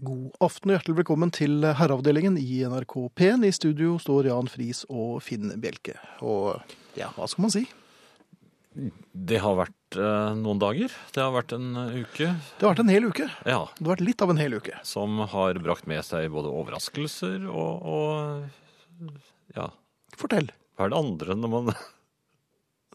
God aften og hjertelig velkommen til herreavdelingen i NRK P1. I studio står Jan Friis og Finn Bjelke. Og ja, hva skal man si? Det har vært eh, noen dager. Det har vært en eh, uke. Det har vært en hel uke. Ja. Det har vært litt av en hel uke. Som har brakt med seg både overraskelser og, og Ja. Fortell. Hva er det andre når man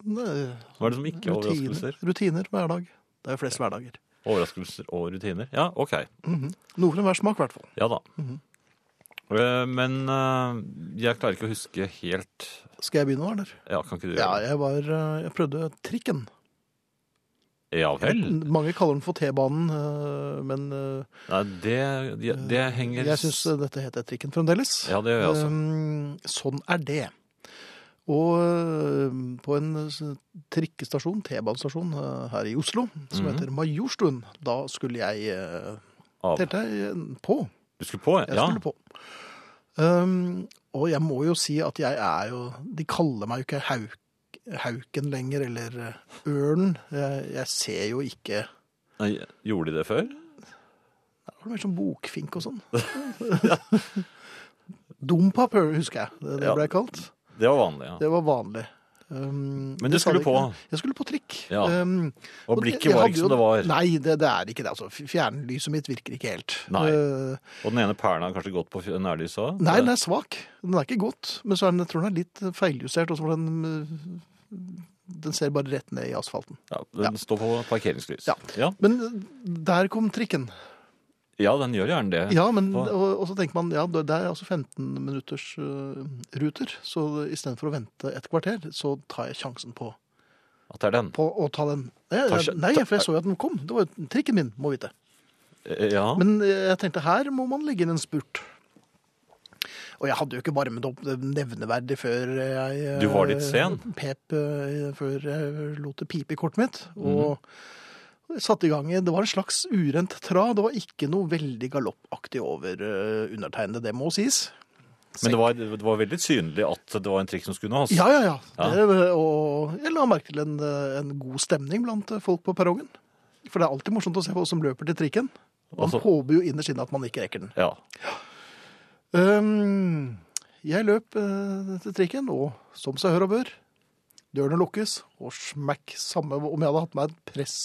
Hva er det som ikke er Rutiner, overraskelser? rutiner hver dag. Det er jo flest hverdager. Overraskelser og rutiner? Ja, OK. Mhm. Noe for enhver smak, i hvert fall. Ja da. Mm -hmm. Men eh, jeg klarer ikke å huske helt Skal jeg begynne nå, eller? Ja, kan ikke du Ja, jeg var eh, Jeg prøvde trikken. Ja vel? Mange kaller den for T-banen, men Nei, det, det, det henger jeg syns dette heter trikken fremdeles. Ja, det gjør jeg også. Um, sånn er det. Og uh, på en trikkestasjon, T-banestasjon uh, her i Oslo, som Mhm. heter Majorstuen, da skulle jeg. Delte jeg på. Du skulle på? Jeg Ja. skulle på. Um, og jeg må jo si at jeg er jo De kaller meg jo ikke hauk, Hauken lenger, eller Ørnen. Jeg, jeg ser jo ikke Nei, Gjorde de det før? Det var mer sånn bokfink og sånn. Dompap, husker jeg det, det Ja. ble kalt. Det var vanlig, ja. Det var vanlig. Um, Men du skulle på? Jeg skulle på trikk. Ja. Um, Og og blikket jeg var ikke som det var. Nei, det, det er ikke det. altså. Fjernlyset mitt virker ikke helt. Nei. Uh, Og den ene perlen har kanskje gått på nærlyset òg? nei, den er svak. Den er ikke godt. Men så er den, jeg tror den er litt feiljustert. også for den, uh, den ser bare rett ned i asfalten. Ja, den Ja. står på parkeringslys. Ja. ja. Men der kom trikken. Ja, den gjør gjerne det. Ja, men, og, og så tenker man ja, det er altså 15 minutters uh, ruter. Så istedenfor å vente et kvarter, så tar jeg sjansen på, At det er den. på å ta den. Nei, jeg, nei, for jeg så jo at den kom. Det var jo trikken min, må vite. Eh, Ja. Men jeg tenkte her må man legge inn en spurt. Og jeg hadde jo ikke varmet opp nevneverdig før jeg Du var litt sen. Pep eh, før jeg lot det pipe i kortet mitt. Mhm. Og satte i gang Det var en slags urent trad. Det var ikke noe veldig galoppaktig over eh, undertegnede, det må sies. Men det var, det var veldig synlig at det var en trikk som skulle nås. Ja, ja, ja. Ja. Det, og jeg la merke til en, eh, en god stemning blant eh, folk på perrongen. For det er alltid morsomt å se folk som løper til trikken. Man Altså- håper jo innerst inne at man ikke rekker den. Ja. Um, jeg løp uh, til trikken, og som seg hør og bør, dørene lukkes, og smekk, samme om jeg hadde hatt meg et press,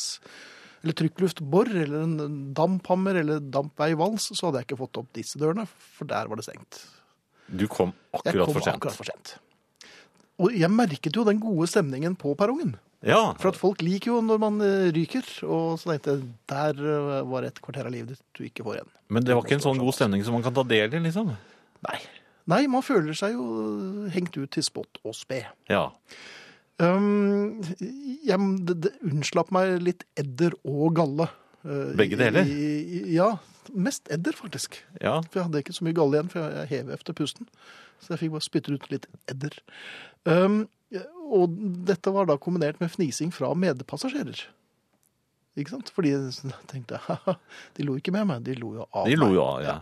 eller trykkluftbor, eller en damphammer, eller dampveivals, så hadde jeg ikke fått opp disse dørene, for der var det stengt. Du kom Jeg akkurat kom for sent. akkurat for sent. Og jeg merket jo den gode stemningen på perrongen. Ja. For at folk liker jo når man eh, ryker, og så tenkte jeg, der eh, var et kvarter av livet ditt du ikke får igjen. Men det var ikke en sånn god stemning som man kan ta del i, liksom. Nei. Nei, man føler seg jo hengt ut til spott og spe. Ja. Um, jeg, det, det unnslapp meg litt edder og galle. Uh, Begge deler? I, i, ja, mest edder faktisk. Ja. For jeg hadde ikke så mye galle igjen, for jeg, jeg hev efter pusten. Så jeg fikk bare spytte ut litt edder. Um, og dette var da kombinert med fnising fra medpassasjerer. Ikke sant? Fordi jeg tenkte, haha, de lo ikke med meg, de lo jo av meg. De lo jo av, ja.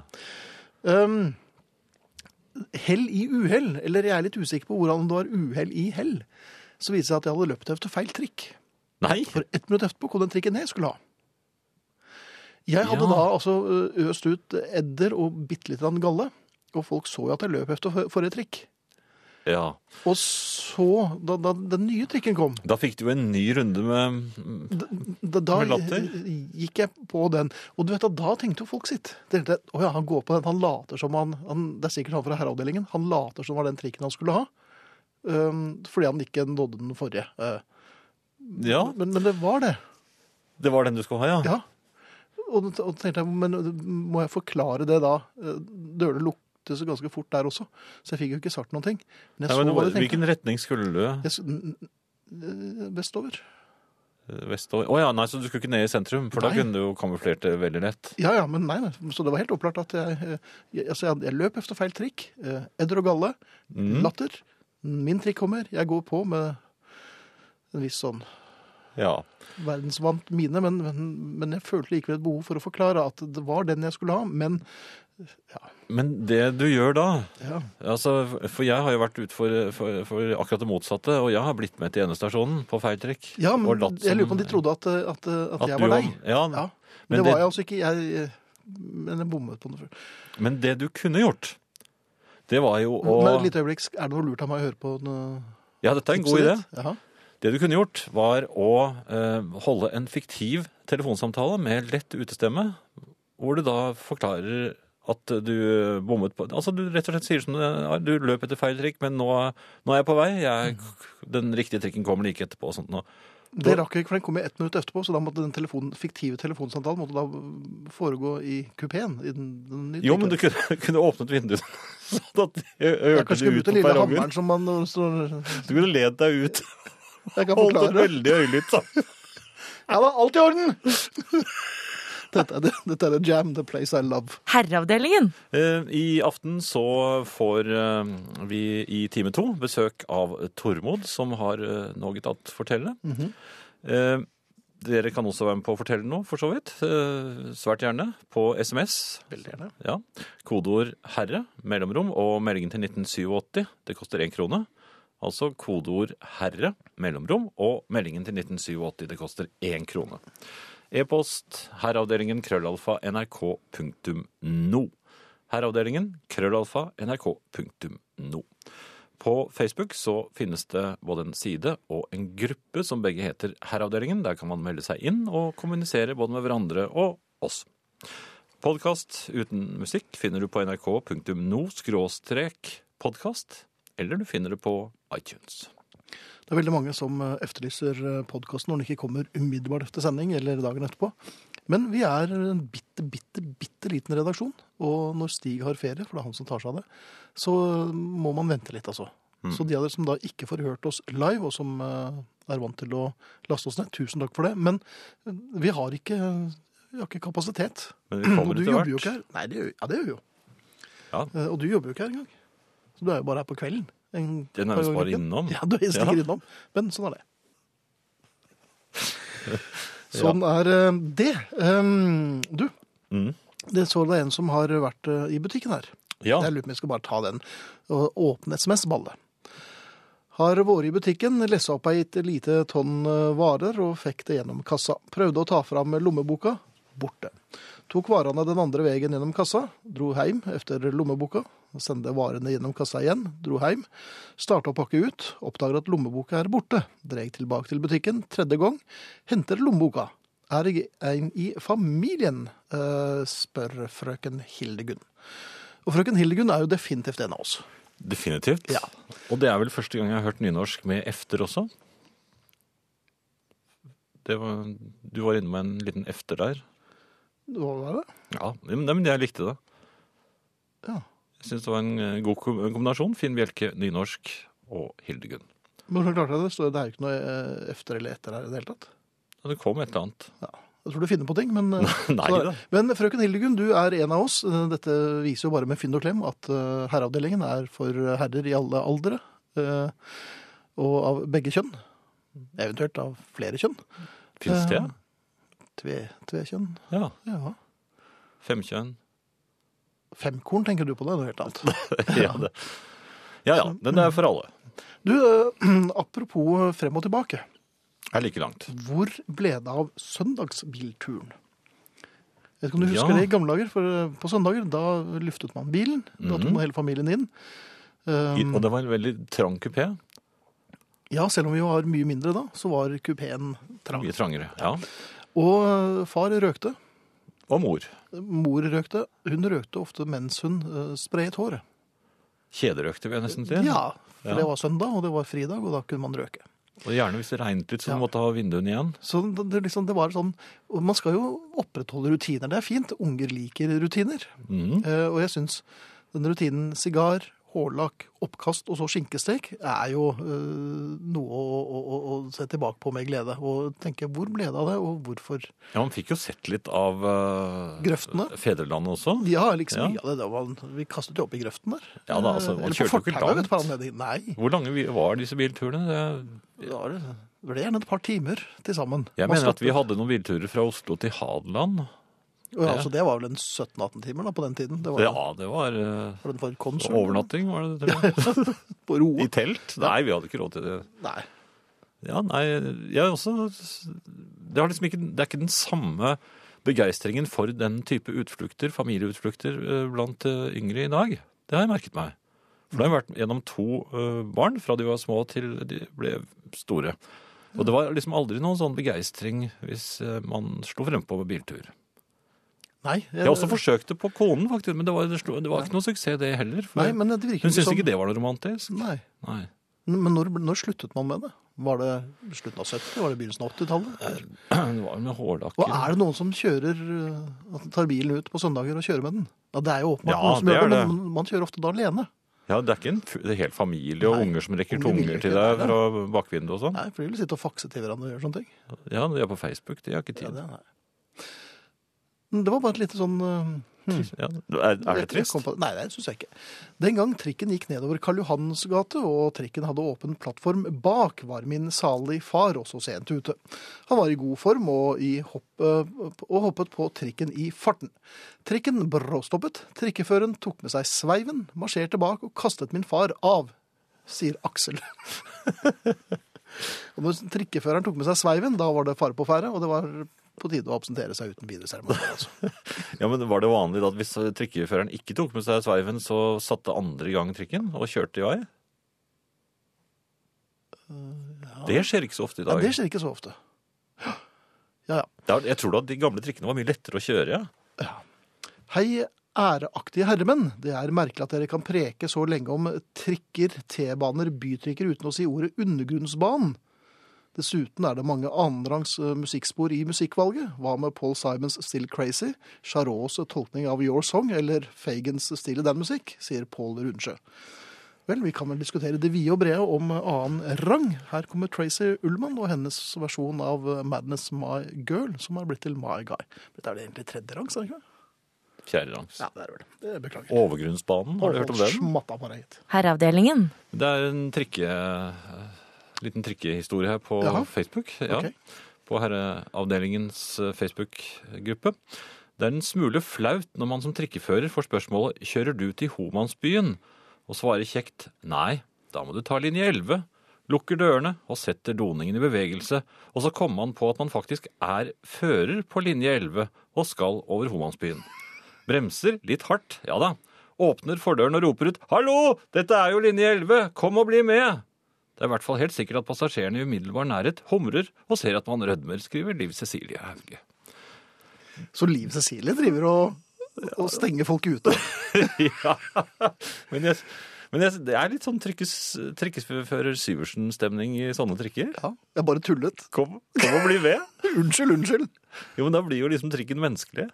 Um, hell i uhell, eller jeg er litt usikker på hvordan det var uhell i hell, så viser det seg at jeg hadde løpt efter feil trikk. Nei. For ett minutt etterpå kom den trikken jeg skulle ha. Jeg hadde Ja. da altså øst ut edder og bitte litt grann galle, og folk så jo at jeg løp efter forrige trikk. Ja. Og så, da, da den nye trikken kom, Da fikk du jo en ny runde med da, da Med latter? gikk jeg på den. Og du vet da tenkte jo folk sitt. De tenkte, å ja, han går på den, han later som han, han Det er sikkert han fra herreavdelingen. Han later som var den trikken han skulle ha. Um, fordi han ikke nådde den forrige. Uh, Ja, men, men det var det. det var den du skulle ha, ja. Ja. Og, og tenkte jeg, men må jeg forklare det da? Eh, Dørene luktes ganske fort der også, så jeg fikk jo ikke sagt noen ting. Men jeg Nei, men tenkte. hvilken retning skulle du? Jeg n- n- Vestover. Vestover? Å ja, nei, så du skulle ikke ned i sentrum, for da kunne du jo kamuflert det veldig lett. Ja, ja, men nei, nei. Så det var helt opplagt at jeg, eh, jeg, altså jeg, jeg løp efter feil trikk. Eh, Edder og galle. Mm. Latter. Min trikk kommer. Jeg går på med en viss sånn Ja. verdensvant mine, men, men, men jeg følte likevel et behov for å forklare at det var den jeg skulle ha. Men ja. Men det du gjør da ja, altså, For jeg har jo vært ute for, for, for akkurat det motsatte, og jeg har blitt med til endestasjonen på feil trekk. ja men som, jeg lurer på om de trodde at, at, at, at jeg var var- deg. Ja, Ja, men, Men det, det- var jeg altså ikke. Jeg, Men jeg bommet på noe før. Men det du kunne gjort, det var jo å Men et lite øyeblikk, er det noe lurt av meg å høre på den, uh, Ja, dette er en god idé. Jaha. Det du kunne gjort, var å eh, holde en fiktiv telefonsamtale med lett utestemme, hvor du da forklarer at du bommet på Altså, du rett og slett sier som det er. Du løp etter feil trikk, men nå, nå er jeg på vei. Jeg, den riktige trikken kommer like etterpå. og sånt nå. Det rakk jeg ikke, for den kom jeg ett minutt etterpå, så da måtte den telefonen, fiktive telefonsamtalen måtte da foregå i kupeen. I den, den Jo, men du kunne, kunne åpnet vinduet sånn at jeg hørte det ut på perrongen. hammeren som man står Du kunne led deg ut. Jeg kan Holdt det veldig høylytt. da. Ja da, alt i orden! Dette det, dette er The Jam, The Place I Love. Herreavdelingen. Eh, I aften så får eh, vi i time to besøk av Tormod, som har eh, noe å fortelle. Eh, Dere kan også være med på å fortelle noe, for så vidt. Eh, Svært gjerne. På SMS. Veldig gjerne. Ja. Kodeord 'herre', mellomrom, og meldingen til 1987. Det koster én krone. Altså kodeord 'herre', mellomrom, og meldingen til 1987. Det koster én krone. E-post herreavdelingen krøllalfa nrk.no. Herreavdelingen krøllalfa nrk.no. På Facebook så finnes det både en side og en gruppe som begge heter Herreavdelingen. Der kan man melde seg inn og kommunisere både med hverandre og oss. Podkast uten musikk finner du på nrk.no podkast, eller du finner det på iTunes. Det er veldig mange som eh, efterlyser podkasten når den ikke kommer umiddelbart etter sending eller dagen etterpå. Men vi er en bitte, bitte, bitte liten redaksjon. Og når Stig har ferie, for det er han som tar seg av det, så må man vente litt, altså. Så de av dere som da ikke får hørt oss live, og som eh, er vant til å laste oss ned, tusen takk for det. Men eh, vi har ikke, vi har ikke kapasitet. Men vi kommer og du etter jobber jo hvert. Nei, det gjør, ja, det gjør vi jo. Ja. Eh, Og du jobber jo ikke her engang. Så du er jo bare her på kvelden. En Det er nærmest bare innom. Ja, du er stikker Ja. innom. Men sånn er det. Sånn er eh, det. Um, du, Mm. det så det er en som har vært eh, i butikken her. Ja. Jeg lurer på om vi skal bare ta den og åpne SMS-ballet. Har vært i butikken, lessa opp ei lite tonn eh, varer og fikk det gjennom kassa. Prøvde å ta fram lommeboka. Borte. Tok varene den andre veien gjennom kassa. Dro hjem etter lommeboka. Sendte varene gjennom kassa igjen. Dro hjem. Starta å pakke ut. Oppdager at lommeboka er borte. Dreg tilbake til butikken tredje gang. Henter lommeboka. Er jeg en i familien? Eh, spør frøken Hildegunn. Og frøken Hildegunn er jo definitivt en av oss. Definitivt. Ja. Og det er vel første gang jeg har hørt nynorsk med efter også. Det var, du var inne med en liten efter der. Hva var det? Ja, men jeg likte det. Ja. Jeg syns det var en eh, god kombinasjon. Finn Bjelke, nynorsk og Hildegunn. Men hvordan klarte jeg det? Står- Det er jo ikke noe eh, efter eller etter her i det hele tatt. Ja, det kom et eller annet. Jeg tror du finner på ting, men eh, Nei da. Men frøken Hildegunn, du er en av oss. Dette viser jo bare med fynd og klem at herreavdelingen er for herrer i alle aldre. Og av begge kjønn. Eventuelt av flere kjønn. Fins det? Eh, Tve, tvekjønn. Ja. Ja. Femkjønn. Femkorn tenker du på det, noe helt annet. ja, det. ja ja. Den er for alle. Du, eh, apropos frem og tilbake. Er like langt. Hvor ble det av søndagsbilturen? Jeg vet ikke om du husker Ja. det i gamle dager, for eh, på søndager da luftet man bilen. Da tok Mhm. man hele familien inn. I, Um, og det var en veldig trang kupé. ja, selv om vi var mye mindre da, så var kupeen trang. Mye trangere. Ja. Og eh, far røkte. Og mor. Mor røkte. Hun røkte ofte mens hun uh, sprayet håret. Kjederøkte, vi nesten til. Ja, for Ja. det var søndag, og det var fridag, og da kunne man røke. Og gjerne hvis det regnet litt, så Ja. du måtte ha vinduene igjen. Så det, det, liksom, det var sånn, og Man skal jo opprettholde rutiner. Det er fint. Unger liker rutiner. Mm. Uh, og jeg syns den rutinen sigar, hårlakk, oppkast og så skinkestek er jo eh, noe å, å, å, se tilbake på med glede. Og tenke hvor ble det av det, og hvorfor? Ja, man fikk jo sett litt av uh, Grøftene? fedrelandet også. Ja, liksom Ja. mye av det. det var, vi kastet jo opp i grøften der. Ja da, altså, man Eller på fortauet et par anledninger. Nei, Hvor lange var disse bilturene? Det, det var, det ble gjerne et par timer til sammen. jeg Man mener at vi hadde noen bilturer fra Oslo til Hadeland. Og ja, altså, det var vel en 17-18 timer da, på den tiden. Det var, Ja, det var uh, var det konsum. overnatting, var det det? På Roa. I telt? Nei, vi hadde ikke råd til det. Nei. Ja, nei, jeg også Det, liksom ikke, det er ikke den samme begeistringen for den type utflukter, familieutflukter, eh, blant eh, yngre i dag. Det har jeg merket meg. For da har jeg vært gjennom to eh, barn, fra de var små til de ble store. Og det var liksom aldri noen sånn begeistring hvis eh, man slo frempå med biltur. Nei, Jeg har også forsøkt det på konen, faktisk, men det var, det det var ikke noe suksess, det heller. Nei, men det hun syntes som- ikke det var noe romantisk. Nei. Nei. Men når, når sluttet man med det? Var det slutten av 70? Var det begynnelsen av 80-tallet? Det var med hårlakker. Og er det noen som kjører uh, tar bilen ut på søndager og kjører med den? Ja, det er jo åpenbart Ja, noen som gjør er det, men man kjører ofte da alene. Ja, det er ikke en det er hel familie og Nei, unger som rekker tunger til deg fra bakvinduet og sånn. Nei, for de vil sitte og fakse til hverandre og gjøre sånne ting. Ja, de er på Facebook, de har ikke Ja, tid. det, nei. Det var bare et lite sånn hmm. Ja, er, er det trist? på- Nei, det syns jeg ikke. Den gang trikken gikk nedover Karl Johans gate, og trikken hadde åpen plattform bak, var min salig far også sent ute. Han var i god form og, i hopp, og hoppet på trikken i farten. Trikken bråstoppet, trikkeføreren tok med seg sveiven, marsjerte bak og kastet min far av, sier Aksel. og når trikkeføreren tok med seg sveiven, da var det fare på ferde, og det var på tide å absentere seg uten videre seremoni. Altså. Ja, men Var det vanlig at hvis trikkeføreren ikke tok med seg sveiven, så satte andre i gang trikken og kjørte i vei? Det skjer ikke så ofte i dag. Ja, det skjer ikke så ofte. Ja, ja. Jeg tror da de gamle trikkene var mye lettere å kjøre. ja. Hei, æreaktige herremenn. Det er merkelig at dere kan preke så lenge om trikker, T-baner, bytrikker uten å si ordet undergrunnsbanen. Dessuten er det mange annenrangs eh, musikkspor i musikkvalget. Hva med Paul Simons Still Crazy, Charots tolkning av Your Song eller Fagans Still Den Musikk, sier Paul Rundsjø. Vel, vi kan vel diskutere det vide og brede om annen rang. Her kommer Tracy Ullmann og hennes versjon av Madness My Girl, som har blitt til My Guy. Dette er det egentlig tredje rangs, er det ikke det? rangs. Ja, det er det vel. Det beklager. Overgrunnsbanen, har du hørt om den? Smatta på deg. Herreavdelingen. Det er en trikke, liten trikkehistorie her på Jaha. Facebook. Ja, okay. På Herreavdelingens eh, Facebook-gruppe. Det er en smule flaut når man som trikkefører får spørsmålet «Kjører du til Homansbyen?» og svarer kjekt «Nei, da må du ta linje 11». Lukker dørene og setter doningen i bevegelse, og så kommer man på at man faktisk er fører på linje 11 og skal over Homansbyen. Bremser litt hardt, ja da. Åpner fordøren og roper ut 'Hallo, dette er jo linje 11, kom og bli med'. Det er i hvert fall helt sikkert at passasjerene i umiddelbar nærhet humrer og ser at man rødmer, skriver Liv Cecilie Hauge. Så Liv Cecilie driver og, og stenger folk ute. ja. Men, jeg, men jeg, det er litt sånn trikkesfører Syversen-stemning i sånne trikker. Ja, jeg bare tullet. Kom, kom og bli med. Unnskyld, unnskyld. Jo, men da blir jo liksom trikken menneskelig.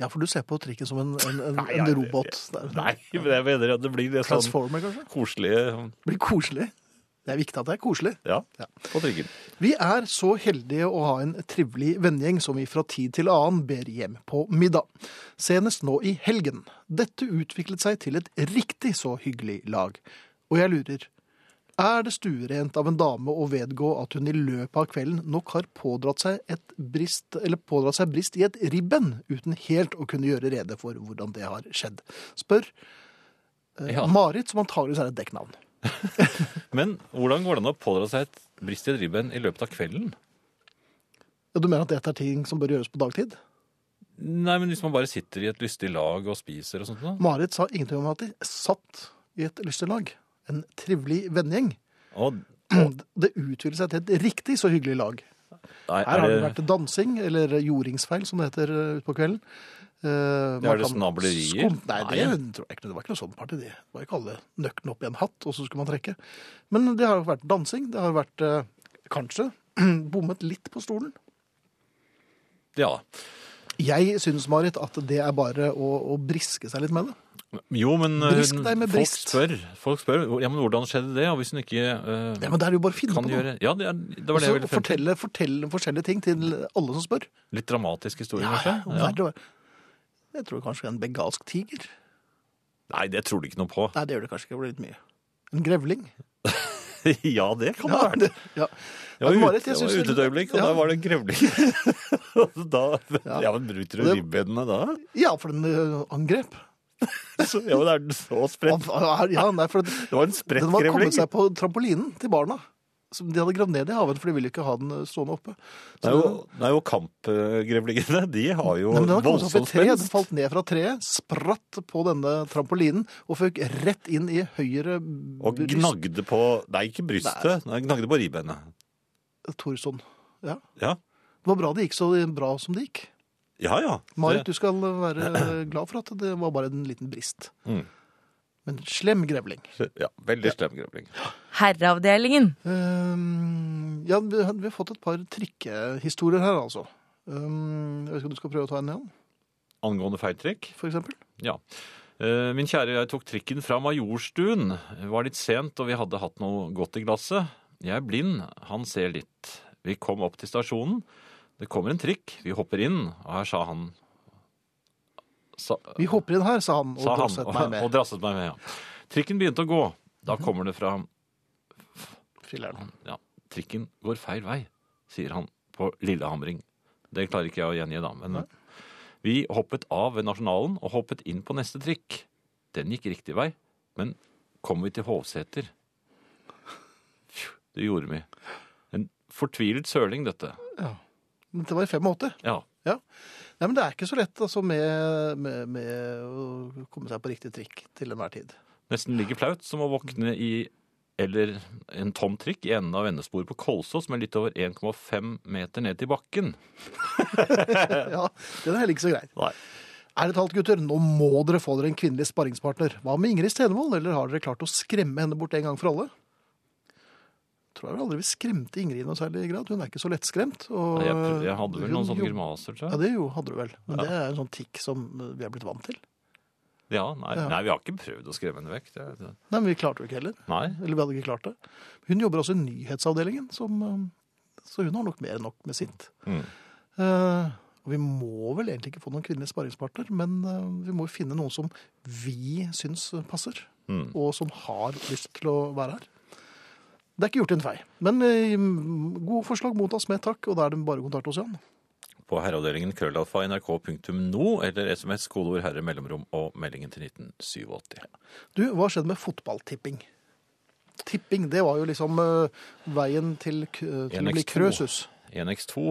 Ja, for du ser på trikken som en, en, en, Nei, en robot. Det Nei, men jeg mener at det blir litt sånn kanskje? koselig Det blir koselig. Det er viktig at det er koselig. ja, Ja. på trikken. Vi er så heldige å ha en trivelig vennegjeng som vi fra tid til annen ber hjem på middag. Senest nå i helgen. Dette utviklet seg til et riktig så hyggelig lag. Og jeg lurer, er det stuerent av en dame å vedgå at hun i løpet av kvelden nok har pådratt seg, et brist, eller pådratt seg brist i et ribben, uten helt å kunne gjøre rede for hvordan det har skjedd? Spør eh, Ja. Marit, som antageligvis er et dekknavn. Men hvordan går det an å pådra seg et brist i et ribben i løpet av kvelden? Ja, Du mener at dette er ting som bør gjøres på dagtid? Nei, men hvis man bare sitter i et lystig lag og spiser og sånt da? Marit sa ingenting om at de satt i et lystig lag. En trivelig vennegjeng. Og, Det utvider seg til et riktig så hyggelig lag. nei, Her har det vært dansing, eller jordingsfeil, som det heter utpå kvelden. Uh, Er det snablerier? skum- Nei, det Nei. tror jeg ikke. Det var ikke noe sånn party. Det var ikke alle nøktene opp i en hatt, og så skulle man trekke. Men det har vært dansing. Det har vært uh, kanskje bommet litt på stolen. Ja. Jeg syns, Marit, at det er bare å, å briske seg litt med det. Jo, men eh, Brisk deg med folk brist. spør, folk spør ja, men hvordan skjedde det, og hvis hun ikke eh, Ja, Men det er jo bare å finne kan på noe. gjøre Ja, det, er, det var det jeg ville frem til. fortelle, fortelle forskjellige ting til alle som spør. Litt dramatisk historie, kanskje? ja, verre Jeg tror kanskje en bengalsk tiger. Nei, det tror du ikke noe på. Nei, det gjør det kanskje ikke. Det blir litt mye. En grevling. ja, det kan det Ja, være. det, ja. Jeg var, Men Marit, ute, jeg jeg var synes- ute et øyeblikk, og Ja. der var det en grevling. Og da, Ja. ja. men Bryter du det- ribbenene da? ja, for den ø, angrep. Så, ja, men er den så spredt? Ja, nei, for Det var en spredt den var kommet seg på trampolinen til barna. som de hadde gravd ned i haven, for de ville ikke ha den eh, stående oppe. Er jo, det er jo kampgrevlingene. De har jo Nei, den hadde kommet seg opp i voldsom et tre, den falt ned fra treet, spratt på denne trampolinen og føk rett inn i høyre Og gnagde på Nei, ikke brystet. Nei, gnagde på ribbenet. Thorsson. Ja. Ja. Det var bra det gikk så bra som det gikk. Ja, ja. Marit, Det- du skal være glad for at det var bare en liten brist. Mm. Men slem grevling. Ja, veldig slem grevling. Herreavdelingen. Um, ja, vi har, vi har fått et par trikkehistorier her, altså. Um, jeg vet ikke om du skal prøve å ta en igjen, Angående feiltrikk? for eksempel? Ja. Uh, Min kjære, jeg tok trikken fra Majorstuen. Det var litt sent, og vi hadde hatt noe godt i glasset. Jeg er blind, han ser litt. Vi kom opp til stasjonen. Det kommer en trikk, vi hopper inn, og her sa han sa, Vi hopper inn her, sa han, og sa han, drosset meg med. og drasset meg med. Ja. Trikken begynte å gå. Da kommer det fra Filler'n. ja, Trikken går feil vei, sier han på Lillehamring. Det klarer ikke jeg å gjengi, da. Men vi hoppet av ved Nasjonalen og hoppet inn på neste trikk. Den gikk riktig vei, men kom vi til Hovseter Det gjorde vi. En fortvilet søling, dette. Ja. Dette var i 85. Ja. Nei, men det er ikke så lett altså, med, med, med å komme seg på riktig trikk til enhver tid. Nesten like flaut som å våkne i eller en tom trikk i enden av endesporet på Kolsås med litt over 1,5 meter ned til bakken. Ja, Den er heller ikke så grei. Nei. Ærlig talt, gutter, nå må dere få dere en kvinnelig sparringspartner. Hva med Ingrid Stenvold, eller har dere klart å skremme henne bort en gang for alle? Tror jeg vel aldri vi skremte Ingrid i noe særlig grad. Hun er ikke så lettskremt. Og Jeg, prøvde- jeg hadde vel hun noen sånne grimaser, tror Ja, det jo hadde du vel. Men Ja. det er en sånn tikk som vi er blitt vant til. Ja, nei, Ja. nei, vi har ikke prøvd å skremme henne vekk. Det, det. Nei, men vi klarte det jo ikke heller. Nei. Eller vi hadde ikke klart det. Hun jobber også i nyhetsavdelingen, som, eh, så hun har nok mer enn nok med sitt. Mm. Uh, og vi må vel egentlig ikke få noen kvinnelig sparringspartner, men uh, vi må finne noen som vi syns passer, Mm. og som har lyst til å være her. Det er ikke gjort en fei, men eh, gode forslag mottas med takk, og da er det bare å kontakte oss igjen. På herreavdelingen krøllalfa nrk.no eller SMS kodeord herre mellomrom og meldingen til 1987. Du, hva skjedde med fotballtipping? Tipping, det var jo liksom eh, veien til, k- til å bli 1x2. krøsus. 1x2.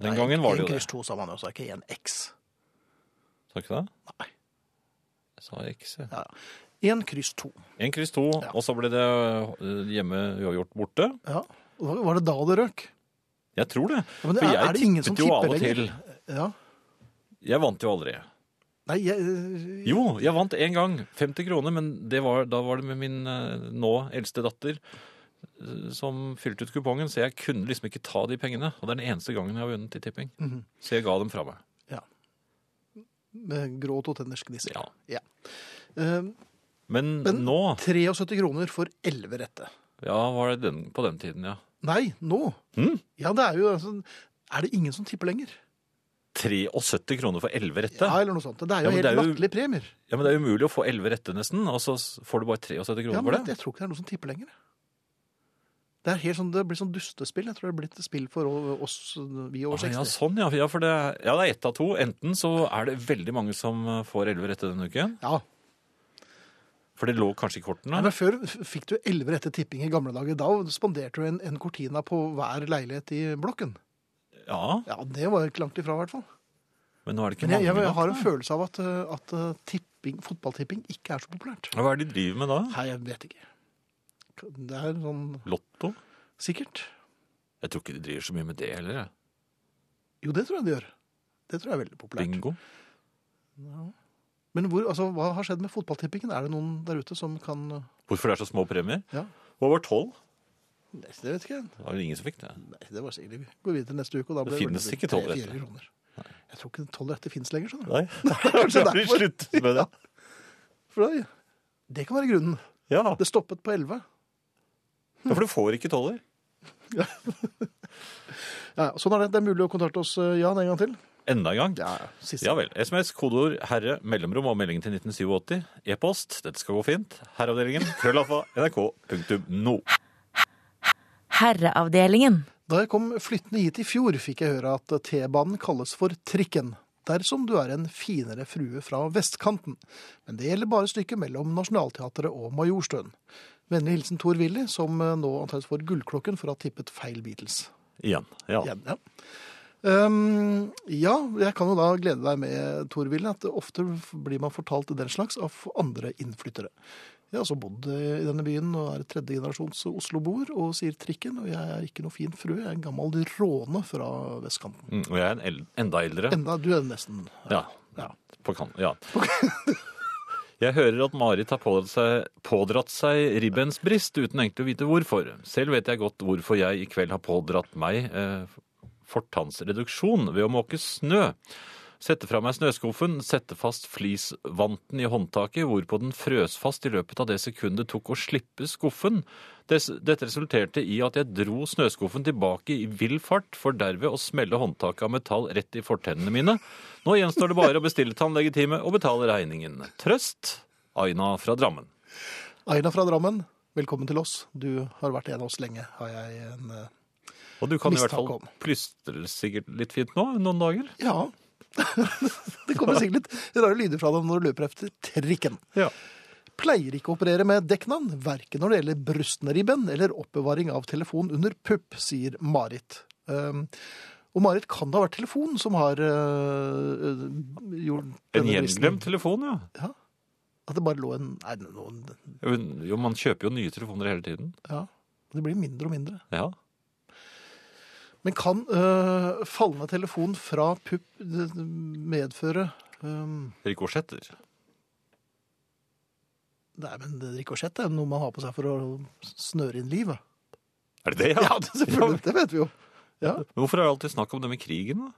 Den gangen var det jo det. 1x2 sa man jo, så ikke 1x. Sa ikke det? Nei. Jeg sa X, jeg. Ja, ja. En kryss 2. En kryss to, Ja. og så ble det øh, hjemme uavgjort borte. Ja. Var det da det røk? Jeg tror det. Ja, men For jeg det tippet jo av og til. Ja. Jeg vant jo aldri. Nei, jeg, Jo, jeg vant én gang. 50 kroner, men det var, da var det med min øh, nå eldste datter som fylte ut kupongen, så jeg kunne liksom ikke ta de pengene. Og det er den eneste gangen jeg har vunnet i tipping. Mhm. Så jeg ga dem fra meg. Ja. med gråt og tenners gnissel. Ja. Eh, Men, Men- nå 73 kroner for 11 rette. Ja, var det den, på den tiden, ja. Nei, nå. Hm? Ja, det er jo altså Er det ingen som tipper lenger? 73 kroner for 11 rette? Ja, eller noe sånt. Det er jo Ja, helt er latterlige premier. Ja, men det er umulig å få 11 rette nesten, og så får du bare 73 kroner Ja, for det. jeg tror ikke det er noen som tipper lenger. Det er helt sånn, det blir sånn dustespill. Jeg tror det blitt et spill for oss vi over Ah, ja, sånn, ja. ja for det, ja, det er ett av to. Enten så er det veldig mange som eh, får 11 rette denne uken, Ja, for det lå kanskje i kortene. Nei, men Før fikk du 11 rette tipping i gamle dager. Da spanderte du en, en cortina på hver leilighet i blokken. Ja, Ja, Det var ikke langt ifra, i hvert fall. men nå er det ikke Men jeg, mange jeg, jeg har en da. følelse av at, uh, at uh, tipping, fotballtipping ikke er så populært. Hva er det de driver med da? Nei, jeg vet ikke. Det er sånn Lotto? Sikkert. Jeg tror ikke de driver så mye med det heller. jeg. Jo, det tror jeg de gjør. Det tror jeg er veldig populært. Bingo. Men hvor, altså, hva har skjedd med fotballtippingen? Er det noen der ute som kan uh, Hvorfor det er så små premier? Ja. Hva var 12? Nei, det vet ikke jeg. Det var vel ingen som fikk det. Nei, det var sikkert Vi går videre neste uke, og da ble blir det finnes det ikke tolv retter. Jeg tror ikke tolv retter finnes lenger. skjønner du. Nei, Kanskje da derfor. sluttet med det. For da, det kan være grunnen. Ja, Det stoppet på 11. Ja, for du får ikke toller. Ja, sånn er det. Det er mulig å kontakte oss, uh, Jan, en gang til. Enda en gang. Ja, siste. Ja vel. SMS, kodeord, herre, mellomrom og meldingen til 1987. E-post, dette skal gå fint. Herreavdelingen, krøllalfa, nrk.no. Herreavdelingen. Da jeg kom flyttende hit i fjor, fikk jeg høre at T-banen kalles for trikken. Dersom du er en finere frue fra vestkanten. Men det gjelder bare stykket mellom Nationaltheatret og Majorstuen. Vennlig hilsen Tor Willy, som nå antakeligvis får gullklokken for å ha tippet feil Beatles. Igjen. Ja. Igjen, ja. Um, ja, jeg kan jo da glede deg med, Torville, at ofte blir man fortalt den slags av andre innflyttere. Jeg har altså bodd i denne byen og er tredje generasjons Oslo-boer og sier trikken, og jeg er ikke noe fin frue, jeg er en gammel råne fra vestkanten. Mm, Og jeg er en el enda eldre. Enda, du er nesten Ja. ja. På kan, ja. Jeg hører at Marit har pådratt seg, pådratt seg ribbensbrist uten egentlig å vite hvorfor. Selv vet jeg godt hvorfor jeg i kveld har pådratt meg eh, fortannsreduksjon ved å måke snø. Sette fra meg snøskuffen, sette fast flisvanten i håndtaket, hvorpå den frøs fast i løpet av det sekundet tok å slippe skuffen. Dette resulterte i at jeg dro snøskuffen tilbake i vill fart, for derved å smelle håndtaket av metall rett i fortennene mine. Nå gjenstår det bare å bestille tannlegetime og betale regningen. Trøst, Aina fra Drammen. Aina fra Drammen, velkommen til oss. Du har vært en av oss lenge, har jeg en eh, Og du kan i hvert fall om. plystre sikkert litt fint nå, noen dager. Ja. det kommer sikkert litt rare lyder fra deg når du løper efter trikken. Ja. Pleier ikke å operere med dekknavn, verken når det gjelder brystneribben eller oppbevaring av telefon under pupp, sier Marit. Um, og Marit kan det ha vært telefon som har uh, gjort En gjenglemt telefon, ja. Ja. At det bare lå en Nei, noen, Jo, Jo, man kjøper jo nye telefoner hele tiden. ja. Det blir mindre og mindre. Ja. Men kan øh, fallende telefon fra pupp medføre øh, Rikosjetter. Nei, men rikosjett er noe man har på seg for å snøre inn livet. Er det det, Ja, det, selvfølgelig, det vet vi jo. Ja. Men Hvorfor er det alltid snakk om det med krigen, da?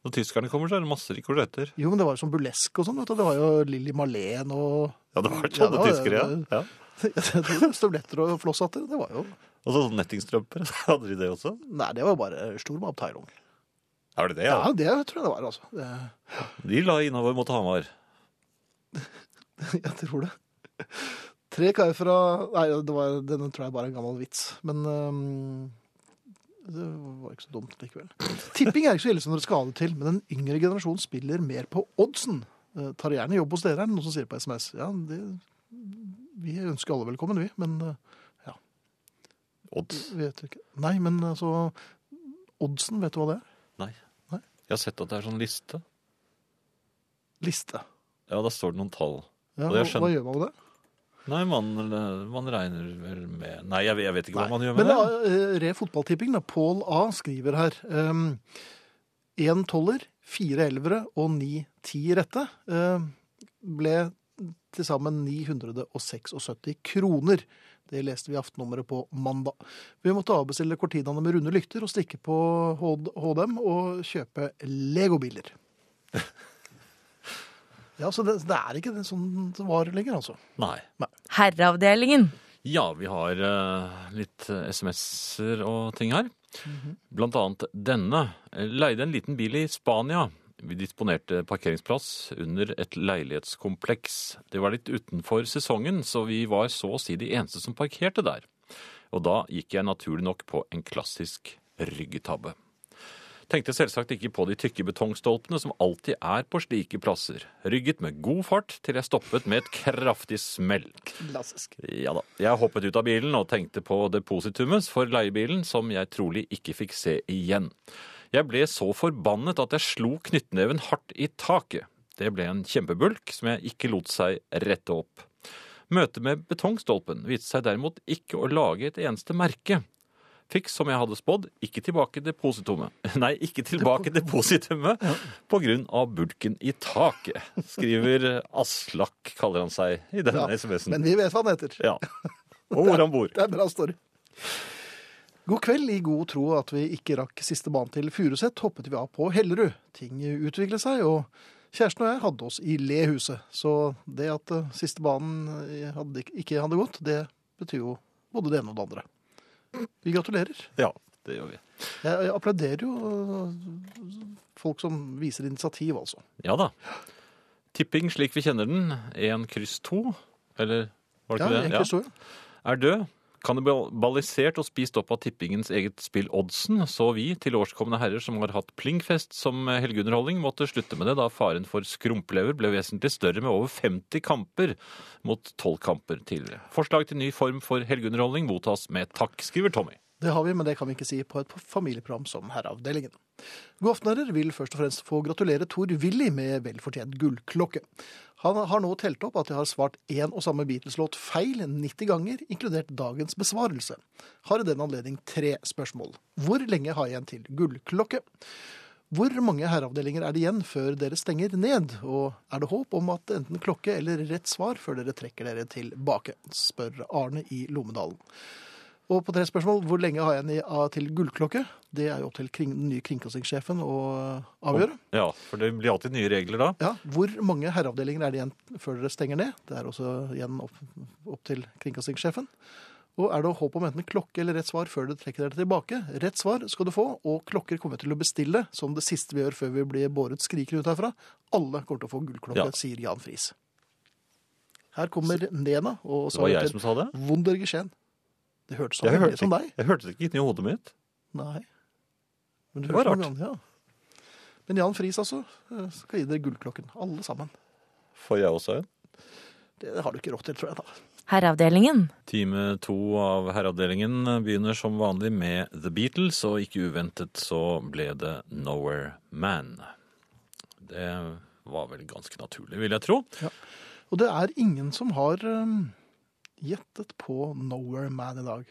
Når tyskerne kommer, så er det masse rikosjetter. Jo, men det var jo som bulesk og sånn. vet du. Det var jo Lilly Marlen og Ja, det var Ja, sånne ja, tyskere, ja. ja. støvletter og flosshatter. Det var jo Og så nettingstrømper. Hadde de det også? Nei, det var bare Stormabteilung. Er det det, Ja, ja? det tror jeg det var, altså. Det, De la innover mot Hamar. jeg tror det. Tre karer fra Nei, det var, denne tror jeg bare er en gammel vits. Men um... det var ikke så dumt likevel. Tipping er ikke så ille som det skal ha det til, men den yngre generasjonen spiller mer på oddsen. Eh, tar gjerne jobb hos dere, er det noen som sier på SMS. Ja, det, vi ønsker alle velkommen, vi. Men ja. Odds? vet ikke. Nei, men altså Oddsen, vet du hva det er? Nei. Nei. Jeg har sett at det er sånn liste. Liste. Ja, da står det noen tall. Ja, hva, hva gjør man med det? Nei, man, man regner vel med Nei, jeg, jeg vet ikke hva man gjør med Men det. Men eh, Re fotballtipping, da. Pål A skriver her. Én toller, fire elvere og ni ti rette eh, ble til sammen 976 kroner. Det leste vi i aftennummeret på mandag. Vi måtte avbestille cortinaene med runde lykter og stikke på HDM og kjøpe legobiler. Ja, så det, det er ikke det som det var lenger, altså. Nei. Herreavdelingen. Ja, vi har uh, litt SMS-er og ting her. Blant annet denne. Leide en liten bil i Spania. Vi disponerte parkeringsplass under et leilighetskompleks. Det var litt utenfor sesongen, så vi var så å si de eneste som parkerte der. Og da gikk jeg naturlig nok på en klassisk ryggetabbe. Tenkte selvsagt ikke på de tykke betongstolpene som alltid er på slike plasser. Rygget med god fart til jeg stoppet med et kraftig smell. Klassisk. Ja da. Jeg hoppet ut av bilen og tenkte på depositumet for leiebilen, som jeg trolig ikke fikk se igjen. Jeg ble så forbannet at jeg slo knyttneven hardt i taket. Det ble en kjempebulk som jeg ikke lot seg rette opp. Møtet med betongstolpen viste seg derimot ikke å lage et eneste merke. Fikk, som jeg hadde spådd, ikke tilbake depositumet. Nei, ikke tilbake depositumet på grunn av bulken i taket, skriver Aslak, kaller han seg i denne Ja, SMS-en. Men vi vet hva han heter. Ja. Og hvor han bor. Det er en bra story. God kveld. I god tro at vi ikke rakk siste banen til Furuset, hoppet vi av på Hellerud. Ting utviklet seg, og kjæresten og jeg hadde oss i le-huset. Så det at eh, siste banen eh, hadde, ikke hadde gått, det betyr jo både det ene og det andre. Vi gratulerer. Ja, det gjør vi. Jeg, jeg applauderer jo eh, folk som viser initiativ, altså. Ja da. Tipping slik vi kjenner den, én kryss to, eller var det Ja, ikke det? kryss så ja. Er død. Kannibalisert og spist opp av tippingens eget spill Oddsen, så vi, til årskomne herrer som har hatt plingfest som helgeunderholdning, måtte slutte med det da faren for skrumplever ble vesentlig større med over 50 kamper mot 12 kamper tidligere. Forslag til ny form for helgeunderholdning mottas med takk, skriver Tommy. Det har vi, men det kan vi ikke si på et familieprogram som Herreavdelingen. God. Vil først og fremst få gratulere Tor Willy med velfortjent gullklokke. Han har nå telt opp at jeg har svart én og samme Beatles-låt feil 90 ganger, inkludert dagens besvarelse. Har i den anledning tre spørsmål. Hvor lenge har jeg igjen til gullklokke? Hvor mange herreavdelinger er det igjen før dere stenger ned? Og er det håp om at enten klokke eller rett svar før dere trekker dere tilbake? spør Arne i Lommedalen. Og på tre spørsmål, hvor lenge har jeg igjen til gullklokke? Det er jo opp til kring, den nye kringkastingssjefen å avgjøre. Ja, for det blir alltid nye regler da. Ja, Hvor mange herreavdelinger er det igjen før dere stenger ned? Det er også igjen opp, opp til kringkastingssjefen. Og er det håp om enten klokke eller rett svar før du trekker dere tilbake? Rett svar skal du få, og klokker kommer til å bestille, som det siste vi gjør før vi blir båret skrikende ut herfra. Alle kommer til å få gullklokke, Ja. sier Jan Friis. Her kommer Nena og Det var jeg som sa det. Wundergeschehen. Det hørtes sånn Jeg veldig hørte, som ikke, deg. jeg hørte det ikke inni hodet mitt. Nei. Men Det var rart. noe Ja. Men Jan Friis altså, skal gi dere gullklokken. Alle sammen. Får jeg også en? Det har du ikke råd til, tror jeg da. Herreavdelingen. Time to av herreavdelingen begynner som vanlig med The Beatles, og ikke uventet så ble det Nowhere Man. Det var vel ganske naturlig, vil jeg tro. Ja. Og det er ingen som har um, gjettet på Nowhere Man i dag.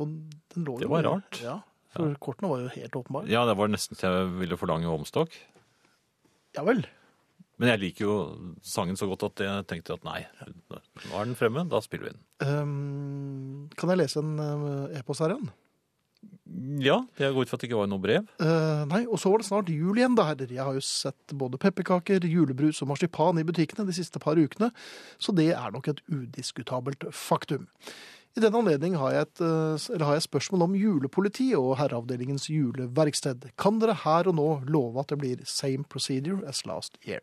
Og den lå jo Det var rart. Ja, for kortene var jo helt åpenbare. Ja, det var nesten til jeg ville forlange omstokk. Ja vel. Men jeg liker jo sangen så godt at jeg tenkte at nei, nå er den fremme, da spiller vi den. Um, kan jeg lese en um, e-post her igjen? Ja, jeg går ut fra at det ikke var noe brev. Eh, nei, og så var det snart jul igjen, da, herrer. Jeg har jo sett både pepperkaker, julebrus og marsipan i butikkene de siste par ukene, så det er nok et udiskutabelt faktum. I den anledning har jeg, et, eh, har jeg spørsmål om julepoliti og herreavdelingens juleverksted. Kan dere her og nå love at det blir same procedure as last year?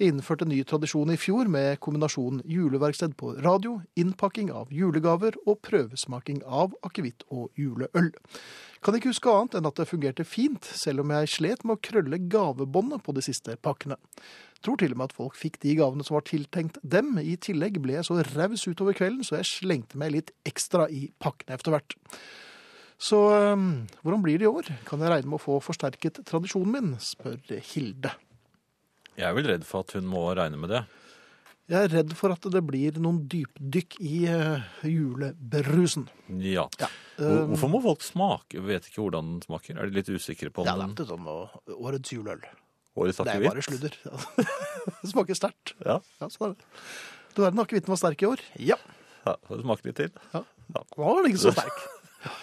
Innførte ny tradisjon i fjor med kombinasjonen juleverksted på radio, innpakking av julegaver og prøvesmaking av akevitt og juleøl. Kan ikke huske annet enn at det fungerte fint, selv om jeg slet med å krølle gavebåndet på de siste pakkene. Tror til og med at folk fikk de gavene som var tiltenkt dem. I tillegg ble jeg så raus utover kvelden, så jeg slengte meg litt ekstra i pakkene etter hvert. Så hvordan blir det i år? Kan jeg regne med å få forsterket tradisjonen min? spør Hilde. Jeg er vel redd for at hun må regne med det. Jeg er redd for at det blir noen dypdykk i uh, julebrusen. Ja. Ja. Hvor- Hvorfor må folk smake? Vet ikke hvordan den smaker. Er de litt usikre på Ja, om det er den sånn årets juleøl. årets Det er bare sludder. det smaker sterkt. Ja. Ja, sånn er det. Du verden, akevitten var sterk i år. Ja. ja, det smaker litt til. ja. Den var ikke så sterk.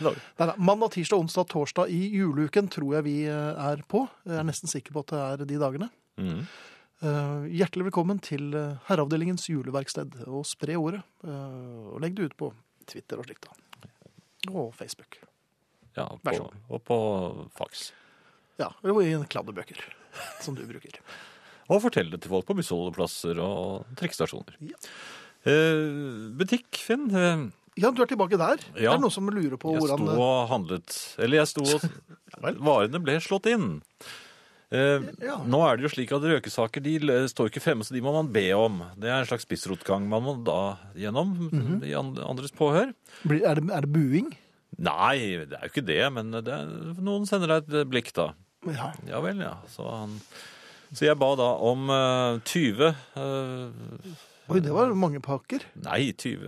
Nei, nei. Mandag, tirsdag, onsdag, torsdag i juleuken tror jeg vi eh, er på. Jeg er nesten sikker på at det er de dagene. Mm. Uh, hjertelig velkommen til eh, Herreavdelingens juleverksted. Og spre ordet. Uh, og legg det ut på Twitter og slikt. da. Og Facebook. Ja, Vær så god. og på fax. Ja, og i kladdebøker, som du bruker. Og fortell det til folk på bussholdeplasser og trikkestasjoner. Ja. Uh, butikk, Finn. Ja, du er tilbake der. Ja. Er det noen som lurer på jeg hvordan sto og handlet Eller jeg sto og. Varene ble slått inn. Eh, Ja. Nå er det jo slik at røkesaker de står ikke fremme, så de må man be om. Det er en slags spissrotgang man må da gjennom Mhm. i andres påhør. Er, det, er det buing? Nei, det er jo ikke det, men det er, noen sender deg et blikk, da. Ja. Ja vel, ja. Så, han, så jeg ba da om uh, 20 eh, Oi, det var mange pakker. Nei, 20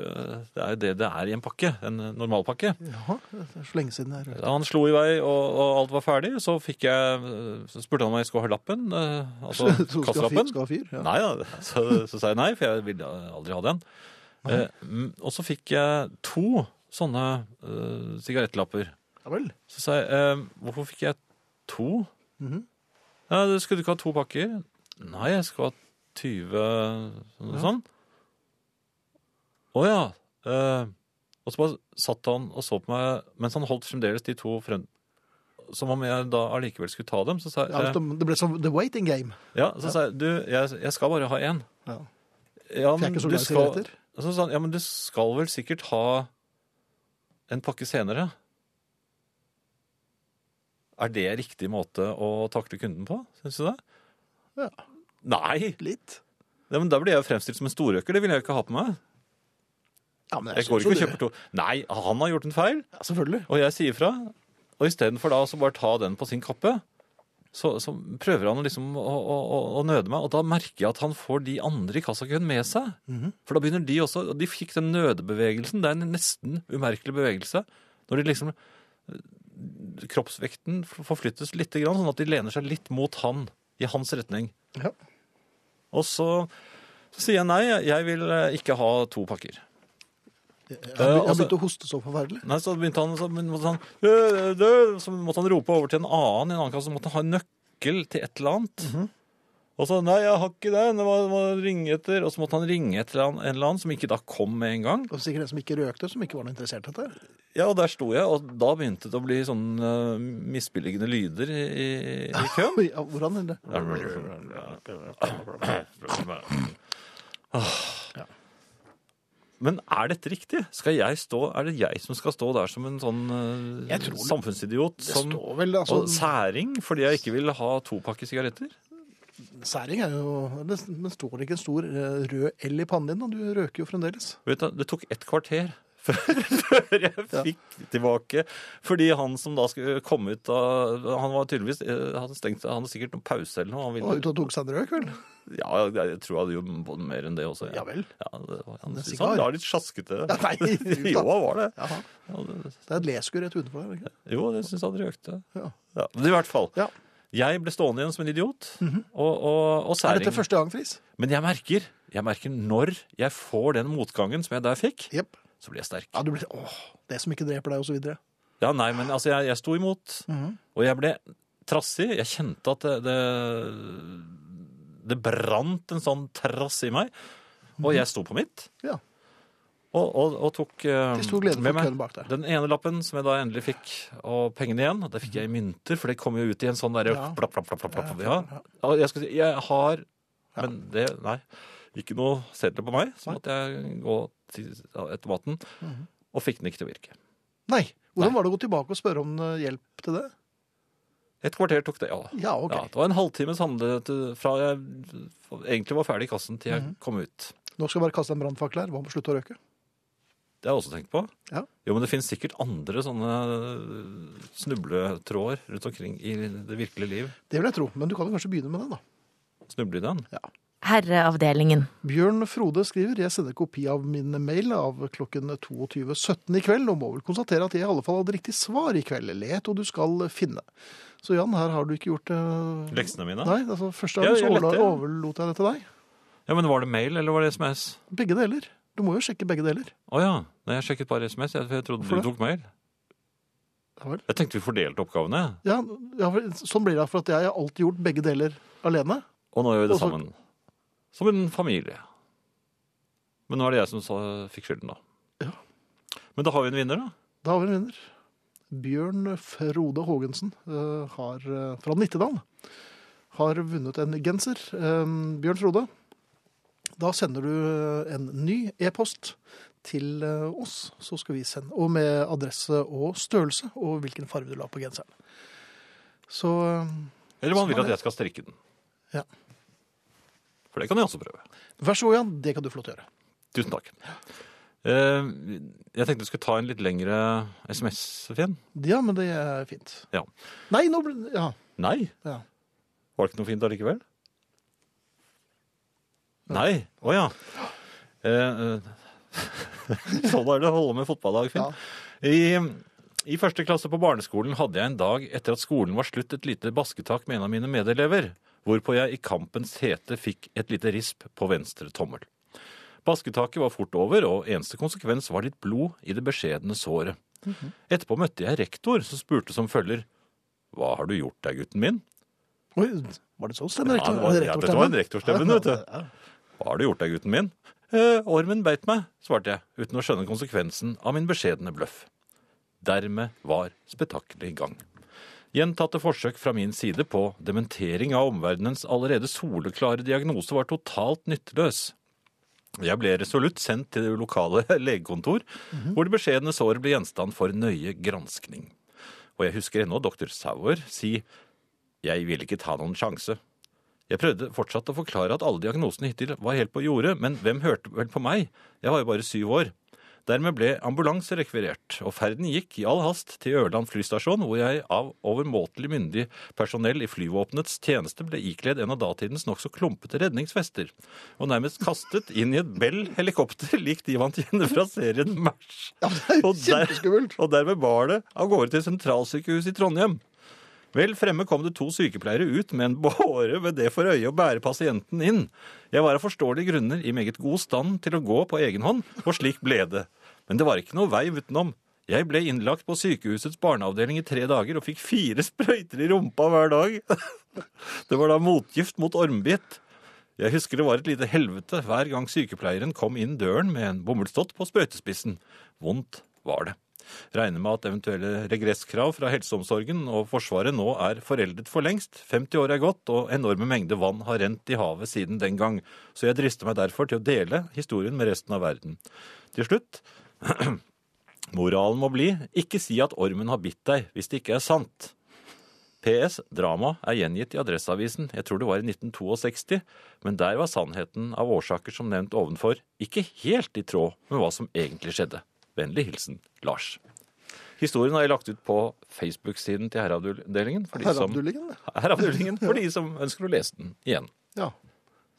Det er jo det det er i en pakke. En normalpakke. Ja, det er så lenge siden jeg Da Han slo i vei, og, og alt var ferdig. Så fikk jeg Så spurte han om jeg skulle ha lappen. eh, Altså kasselappen. skal ha fyr? Ja. Nei da. Så, så sa jeg nei, for jeg ville aldri ha den. Eh, mm, og så fikk jeg to sånne uh, sigarettlapper. ja vel. Så sa jeg eh, hvorfor fikk jeg to? Mhm. Ja, du Skulle du ikke ha to pakker? Nei, jeg skulle ha 20 sånn. Ja. sånn. Å ja. Eh, og så bare satt han og så på meg mens han holdt fremdeles de to frem... Som om jeg da allikevel skulle ta dem. Så sa jeg, Ja, det ble som the waiting game. ja, så sa jeg du, jeg, jeg skal bare ha én. Ja. Ja, men du skal, så sa han, ja, men du skal vel sikkert ha en pakke senere. Er det riktig måte å takle kunden på? Syns du det? Ja. Nei! Litt. Ja, men Da blir jeg jo fremstilt som en storøker. Det vil jeg jo ikke ha på meg. Ja, men Jeg går ikke og kjøper to. Nei, han har gjort en feil, Ja, selvfølgelig. og jeg sier fra. Og istedenfor da å bare ta den på sin kappe, så, så prøver han liksom å, å, å, å nøde meg. Og da merker jeg at han får de andre i kassakøen med seg. Mhm. For da begynner de også Og de fikk den nødebevegelsen. Det er en nesten umerkelig bevegelse. Når de liksom Kroppsvekten forflyttes litt, grann, sånn at de lener seg litt mot han. I hans retning. Ja. Og så, så sier jeg nei, jeg vil eh, ikke ha to pakker. Han begynte Eh, altså- begynt å hoste så forferdelig. Nei, så begynte han, så måtte han, «Øh, øh», så måtte han rope over til en annen i en annen kasse, så måtte han ha en nøkkel til et eller annet. Og så, nei, jeg har ikke det. det må, må ringe etter. Og så måtte han ringe etter en eller annen som ikke da kom med en gang. Og sikkert en som ikke røkte, som ikke var noe interessert i dette. Ja, og der sto jeg, og da begynte det å bli sånn uh, misbilligende lyder i, i, i køen. Ja, hvordan er det? Ja. Men er dette riktig? Skal jeg stå, er det jeg som skal stå der som en sånn det. samfunnsidiot? Det Som, vel, altså, og særing fordi jeg ikke vil ha to pakker sigaretter? Særing er jo Det det står ikke en stor eh, rød L i pannen din, og du røker jo fremdeles. Vet du, det tok ett kvarter før jeg fikk tilbake. Fordi han som da skulle komme ut av Han var tydeligvis eh, hadde stengt Han hadde sikkert noen pause eller noe. Han Og ville, ut og tok seg en røyk, vel? ja, jeg tror han både mer enn det også. Ja vel. Ja, det var, han det syntes han var litt sjaskete. Ja, nei, jo, han var det. Ja, det. Det er et leskur rett utenfor der. Jo, det syns han røkte. Ja. Ja, men i hvert fall. Jeg ble stående igjen som en idiot. og, og, og Er dette første gang, Friis? Men jeg merker, jeg merker når jeg får den motgangen som jeg der fikk, yep. så blir jeg sterk. Ja, du blir Åh, det som ikke dreper deg, og så videre. Ja, nei, men altså, jeg, jeg sto imot. Mhm. Og jeg ble trassig. Jeg kjente at det, det, det brant en sånn trass i meg. Og jeg sto på mitt. Ja. Og, og, og tok eh, Til stor glede med for meg køen bak deg. den ene lappen som jeg da endelig fikk, og pengene igjen. Det fikk jeg i mynter, for det kom jo ut i en sånn derre Ja. plapp, plapp, plapp, plapp, plapp. Ja, Ja. ja. Og jeg skulle si, jeg har Ja. Men det Nei. Ikke noe sedler på meg. Så måtte jeg gå til automaten, Mhm. og fikk den ikke til å virke. Nei. Hvordan var det å gå tilbake og spørre om eh, hjelp til det? Et kvarter tok det, ja. Ja, ok. Ja, det var en halvtimes handlet fra jeg egentlig var ferdig i kassen til jeg Mhm. kom ut. Nå skal jeg bare kaste en brannfakkel her. Hva om å slutte å røke? Det har jeg også tenkt på. Ja. Jo, men det finnes sikkert andre sånne snubletråder rundt omkring i det virkelige liv. Det vil jeg tro, men du kan jo kanskje begynne med den, da. Snuble i den. Herreavdelingen. Bjørn Frode skriver jeg sender kopi av min mail av klokken 22.17 i kveld, og må vel konstatere at jeg i alle fall hadde riktig svar i kveld. Let og du skal finne. Så Jan, her har du ikke gjort uh... Leksene mine? Nei, altså første Ja, gang så ja. overlot jeg det til deg. Ja, men Var det mail, eller var det SMS? Begge deler. Du må jo sjekke begge deler. Å ja. Nei, jeg sjekket bare SMS. Jeg, jeg trodde Hvorfor du det? tok mail. Vel. Jeg tenkte vi fordelte oppgavene. Ja, ja, sånn blir det, for at jeg har alltid gjort begge deler alene. Og nå gjør vi det Også... sammen. Som en familie. Men nå er det jeg som sa, fikk skylden, da. Ja. Men da har vi en vinner, da. Da har vi en vinner. Bjørn Frode Haagensen uh, har, eh, fra Nittedal har vunnet en genser. Eh, Bjørn Frode, da sender du eh, en ny e-post til eh, oss, så skal vi sende, og med adresse og størrelse, og hvilken farge du la på genseren. Så eh, Eller man Sånn vil er at jeg skal strikke den. Ja. For det kan jeg også prøve. vær så god, Jan, det kan du få lov til å gjøre. Tusen takk. Jeg tenkte vi skulle ta en litt lengre SMS, Finn. Ja, men det er fint. Ja. Nei, nå ble Ja. Nei, ja. var det ikke noe fint allikevel? Nei, å ja. Eh, eh, sånn er det å holde med fotballag, Finn. Ja. I, I første klasse på barneskolen hadde jeg en dag etter at skolen var slutt et lite basketak med en av mine medelever, hvorpå jeg i kampens hete fikk et lite risp på venstre tommel. Basketaket var fort over, og eneste konsekvens var litt blod i det beskjedne såret. Etterpå møtte jeg rektor, som spurte som følger Hva har du gjort deg, gutten min? Oi, var det sånn stemme? Ja, det var- ja, dette var en rektorstemme, vet du. Hva har du gjort deg, gutten min? Eh, ormen beit meg, svarte jeg, uten å skjønne konsekvensen av min beskjedne bløff. Dermed var spetakkelet i gang. Gjentatte forsøk fra min side på dementering av omverdenens allerede soleklare diagnose var totalt nytteløs. Jeg ble resolutt sendt til det lokale legekontor, hvor det beskjedne såret ble gjenstand for nøye granskning. Og jeg husker ennå doktor Sauer si jeg ville ikke ta noen sjanse. Jeg prøvde fortsatt å forklare at alle diagnosene hittil var helt på jordet, men hvem hørte vel på meg? Jeg var jo bare syv år. Dermed ble ambulanse rekvirert, og ferden gikk i all hast til Ørland flystasjon, hvor jeg av overmåtelig myndig personell i flyvåpenets tjeneste ble ikledd en av datidens nokså klumpete redningsvester, og nærmest kastet inn i et Bell helikopter lik de man igjen fra serien MASH. Ja, Og der- Og dermed bar det av gårde til sentralsykehuset i Trondheim. Vel fremme kom det to sykepleiere ut med en båre ved det for øye å bære pasienten inn. Jeg var av forståelige grunner i meget god stand til å gå på egen hånd, og slik ble det. Men det var ikke noe vei utenom. Jeg ble innlagt på sykehusets barneavdeling i tre dager og fikk fire sprøyter i rumpa hver dag. Det var da motgift mot ormbitt. Jeg husker det var et lite helvete hver gang sykepleieren kom inn døren med en bomullsdott på sprøytespissen. Vondt var det. Regner med at eventuelle regresskrav fra helseomsorgen og Forsvaret nå er foreldet for lengst. 50 år er gått, og enorme mengder vann har rent i havet siden den gang. Så jeg drister meg derfor til å dele historien med resten av verden. Til slutt Moralen må bli ikke si at ormen har bitt deg hvis det ikke er sant. PS. Drama er gjengitt i Adresseavisen, jeg tror det var i 1962, men der var sannheten av årsaker som nevnt ovenfor ikke helt i tråd med hva som egentlig skjedde. Vennlig hilsen Lars. Historien har jeg lagt ut på Facebook-siden til Herreavdelingen for, de som- Herreavdelingen. Herreavdelingen for de som ønsker å lese den igjen. Ja.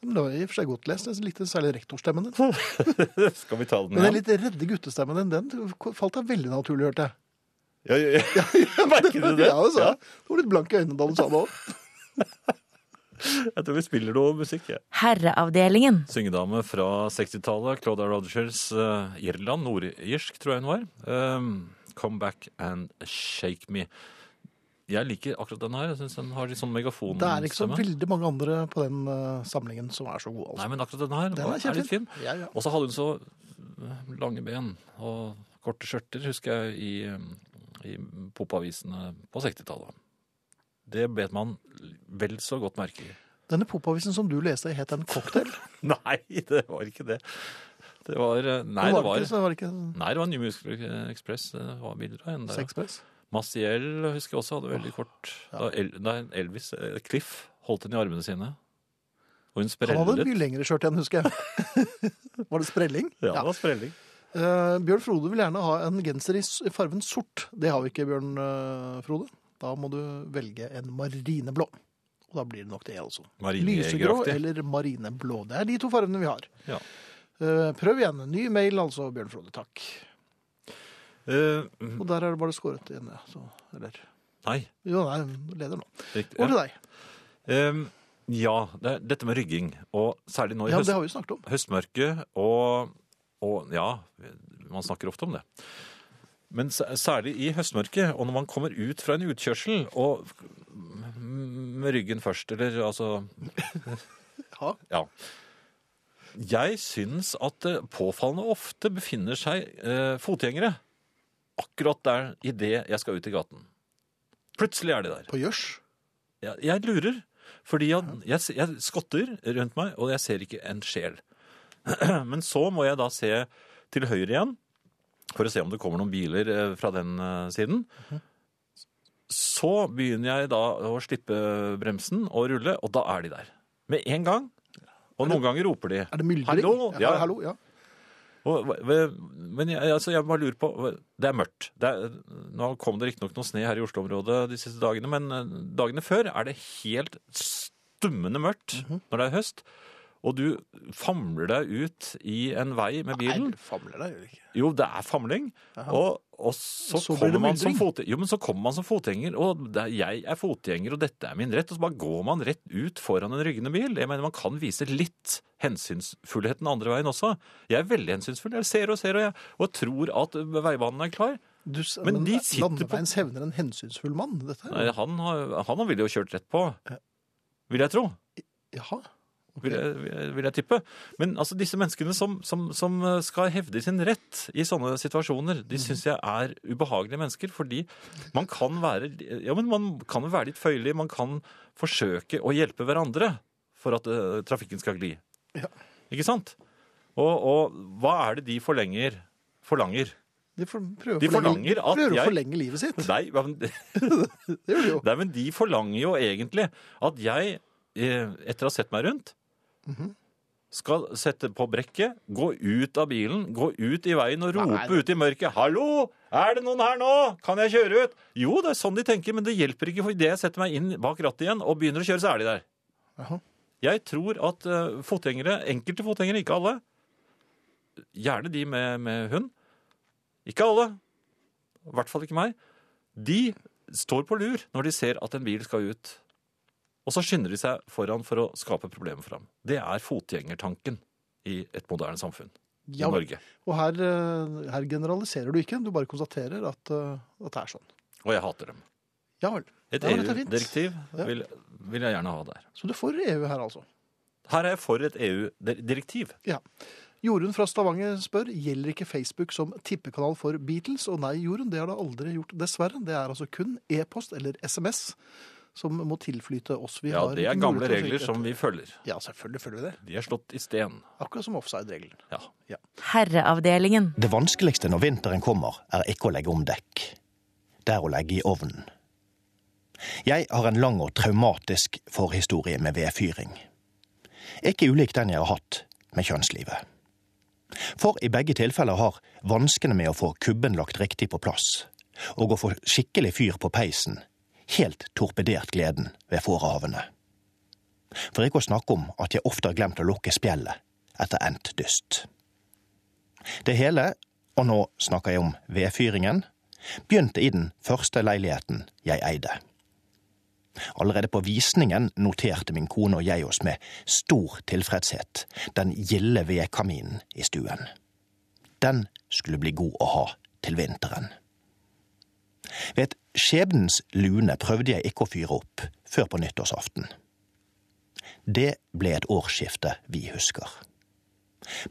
Men det var i og for seg godt lest. Jeg likte særlig rektorstemmen din. Skal vi ta den Men den igjen? litt redde guttestemmen din, den falt deg veldig naturlig, hørte jeg. Ja, ja, ja. Merker du det? Ja, altså. Ja. Du var litt blank i øynene da du sa det òg. Jeg tror vi spiller noe musikk. Ja. Herreavdelingen. Syngedame fra 60-tallet, Claudia Rogers, Uh, Irland, nordirsk tror jeg hun var. Um, Come back and shake me. Jeg liker akkurat den her. Jeg synes den har litt sånn megafonstemme. Det er ikke så veldig mange andre på den uh, samlingen som er så gode. Nei, Altså. men akkurat den her Den er er litt fin. Ja, ja. Og så hadde hun så eh, lange ben og korte skjørter, husker jeg, i, i popavisene på 60-tallet. Det bet man vel så godt merke i. Denne popavisen som du leste, het en cocktail? Nei, det var ikke det. Det var eh, Nei, Det det var var ikke, så det var ikke Nei, det var New Musical Express. Det var bilder av henne der. Sexpress? Maciel husker jeg også hadde veldig kort da El, Elvis eh, Cliff holdt henne i armene sine. Og hun Han hadde sprellet. mye lengre skjørt igjen, husker jeg. var det sprelling? Ja, det var sprelling. Uh, Bjørn Frode vil gjerne ha en genser i farven sort. Det har vi ikke, Bjørn uh, Frode. Da må du velge en marineblå. Og da blir det nok det, altså. Lysegrå eller marineblå. Det er de to fargene vi har. Ja. Eh, prøv igjen. Ny mail, altså, Bjørn Frode. Takk. Uh, Og der er det bare skåret igjen, ja. Så, eller nei, Jo, nei, leder nå. riktig. Over til deg. Um, ja, det dette med rygging, og særlig nå i Ja, høst, høstmørket, og, og ja, man snakker ofte om det. Men særlig i høstmørket, og når man kommer ut fra en utkjørsel, og med ryggen først, eller altså Ja. Ja. Jeg syns at det påfallende ofte befinner seg eh, fotgjengere akkurat der idet jeg skal ut i gaten. Plutselig er de der. På gjørs. Jeg, jeg lurer, fordi jeg, jeg, jeg skotter rundt meg, og jeg ser ikke en sjel. Men så må jeg da se til høyre igjen, for å se om det kommer noen biler eh, fra den eh, siden. Så begynner jeg da å slippe bremsen og rulle, og da er de der. Med en gang. Og noen ganger roper de. Er det myldring? Hallo? Ja, hallo, ja. Og, men jeg, altså, jeg bare lurer på Det er mørkt. Det er, nå kom det riktignok noe sne her i Oslo-området de siste dagene, men eh, dagene før er det helt stummende mørkt Mhm. når det er høst. Og du famler deg ut i en vei med bilen. Nei, du famler deg, jo ikke. Jo, det er famling. Og, og så, Så kommer man som fotgjenger. Jo, men så kommer man som fotgjenger, og er, jeg er fotgjenger, og dette er min rett. Og så bare går man rett ut foran en ryggende bil. Jeg mener, Man kan vise litt hensynsfullhet den andre veien også. Jeg er veldig hensynsfull. Jeg ser og ser, og jeg og tror at veibanen er klar. Du, men, Men de sitter på- Landeveiens hevner en hensynsfull mann, dette Nei, her. han, har, han ville jo kjørt rett på. Vil jeg tro. Jaha. Vil jeg, vil jeg- tippe. Men altså, disse menneskene som, som, som skal hevde sin rett i sånne situasjoner, de syns jeg er ubehagelige mennesker. Fordi man kan være ja, men man kan være litt føyelig. Man kan forsøke å hjelpe hverandre for at uh, trafikken skal gli. Ja. Ikke sant? Og, og hva er det de forlenger, forlanger? De, for, prøver, De å forlanger at prøver å jeg- forlenge livet sitt. Nei, men, Det gjør de jo. nei, men de forlanger jo egentlig at jeg, eh, etter å ha sett meg rundt, Mhm. skal sette på brekket, gå ut av bilen, gå ut i veien og rope Nei. ut i mørket 'Hallo! Er det noen her nå? Kan jeg kjøre ut?' Jo, det er sånn de tenker, men det hjelper ikke, for idet jeg setter meg inn bak rattet igjen og begynner å kjøre, så er de der. Aha. Jeg tror at uh, fotgjengere, enkelte fotgjengere, ikke alle, gjerne de med, med hund, ikke alle, i hvert fall ikke meg, de står på lur når de ser at en bil skal ut. Og så skynder de seg foran for å skape problemer for ham. Det er fotgjengertanken i et moderne samfunn Ja, i Norge. og her, eh, her generaliserer du ikke, du bare konstaterer at, eh, at det er sånn. Og jeg hater dem. Ja vel. Et. EU-direktiv Ja. vil, vil jeg gjerne ha der. Så du får EU her, altså. Her er jeg for et EU-direktiv. Ja. Jorunn fra Stavanger spør gjelder ikke Facebook som tippekanal for Beatles. Og nei, Jorunn, det har det aldri gjort, dessverre. Det er altså kun e-post eller SMS som må tilflyte oss. Vi Ja, har det er gamle regler som vi følger. Ja, selvfølgelig følger vi det. De er slått i sten. Akkurat som offside-regelen. Ja. Herreavdelingen. Det vanskeligste når vinteren kommer, er ikke å legge om dekk. Det er å legge i ovnen. Jeg har en lang og traumatisk forhistorie med vedfyring. Ikke ulik den jeg har hatt med kjønnslivet. For i begge tilfeller har vanskene med å få kubben lagt riktig på plass, og å få skikkelig fyr på peisen, helt torpedert gleden ved fårehavene. For ikke å snakke om at jeg ofte har glemt å lukke spjeldet etter endt dyst. Det hele, og nå snakker jeg om vedfyringen, begynte i den første leiligheten jeg eide. Allerede på visningen noterte min kone og jeg oss med stor tilfredshet den gilde vedkaminen i stuen. Den skulle bli god å ha til vinteren. Ved et skjebnens lune prøvde jeg ikke å fyre opp før på nyttårsaften. Det ble et årsskifte vi husker.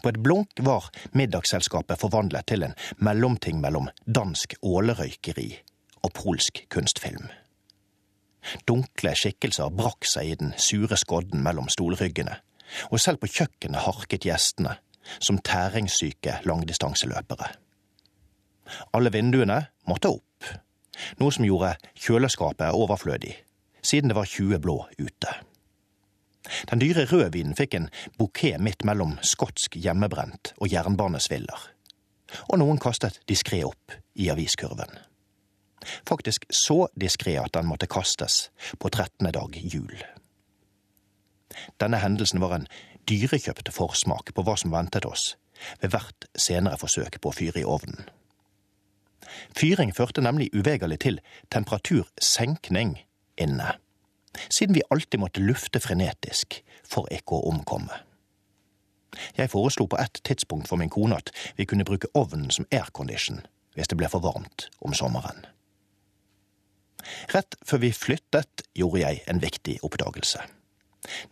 På et blunk var middagsselskapet forvandlet til en mellomting mellom dansk ålerøykeri og polsk kunstfilm. Dunkle skikkelser brakk seg i den sure skodden mellom stolryggene, og selv på kjøkkenet harket gjestene, som tæringssyke langdistanseløpere. Alle vinduene måtte opp, noe som gjorde kjøleskapet overflødig, siden det var 20 blå ute. Den dyre rødvinen fikk en bukett midt mellom skotsk hjemmebrent og jernbanesviller, og noen kastet diskré opp i aviskurven. Faktisk så diskré at den måtte kastes på 13. dag jul. Denne hendelsen var en dyrekjøpt forsmak på hva som ventet oss ved hvert senere forsøk på å fyre i ovnen. Fyring førte nemlig uvegerlig til temperatursenkning inne, siden vi alltid måtte lufte frenetisk for ikke å omkomme. Jeg foreslo på et tidspunkt for min kone at vi kunne bruke ovnen som aircondition hvis det ble for varmt om sommeren. Rett før vi flyttet, gjorde jeg en viktig oppdagelse.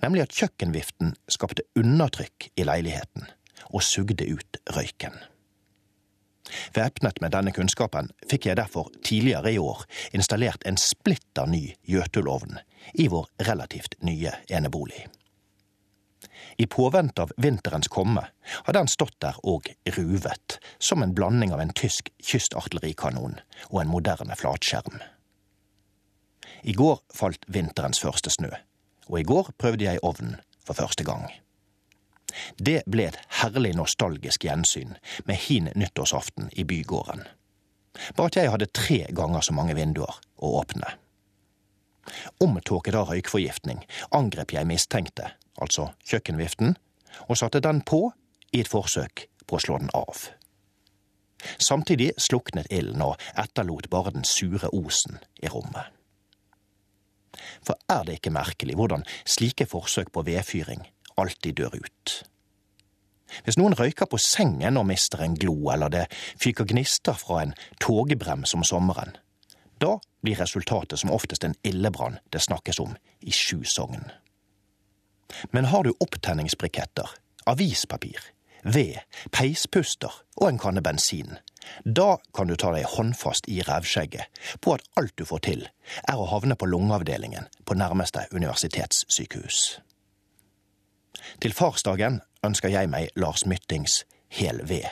Nemlig at kjøkkenviften skapte undertrykk i leiligheten og sugde ut røyken. Væpnet med denne kunnskapen fikk jeg derfor tidligere i år installert en splitter ny gjøtulovn i vår relativt nye enebolig. I påvente av vinterens komme har den stått der og ruvet som en blanding av en tysk kystartillerikanon og en moderne flatskjerm. I går falt vinterens første snø, og i går prøvde jeg ovnen for første gang. Det ble et herlig nostalgisk gjensyn med hin nyttårsaften i bygården. Bare at jeg hadde tre ganger så mange vinduer å åpne. Omtåket av røykforgiftning angrep jeg mistenkte, altså kjøkkenviften, og satte den på i et forsøk på å slå den av. Samtidig sluknet ilden og etterlot bare den sure osen i rommet. For er det ikke merkelig hvordan slike forsøk på vedfyring alltid dør ut? Hvis noen røyker på sengen og mister en glo, eller det fyker gnister fra en togbrems om sommeren, da blir resultatet som oftest en ildebrann det snakkes om i sju sogn. Men har du opptenningsbriketter, avispapir, ved, peispuster og en kanne bensin, da kan du ta deg håndfast i revskjegget på at alt du får til, er å havne på lungeavdelingen på nærmeste universitetssykehus. Til farsdagen ønsker jeg meg Lars Myttings Hel ved.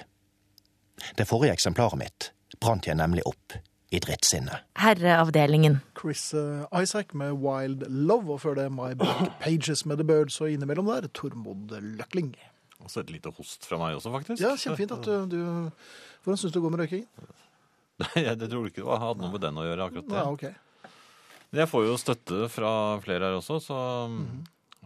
Det forrige eksemplaret mitt brant jeg nemlig opp i drittsinne. Herreavdelingen. Chris eh, Isaac med Wild Love, og før det My Back Pages med The Birds, og innimellom der Tormod Løkling. Også et lite host fra meg også, faktisk. Ja, kjempefint at du, du Hvordan syns du det går med røykingen? Nei, jeg tror ikke det hadde noe med den å gjøre, akkurat det. Ja, ok. Jeg får jo støtte fra flere her også, så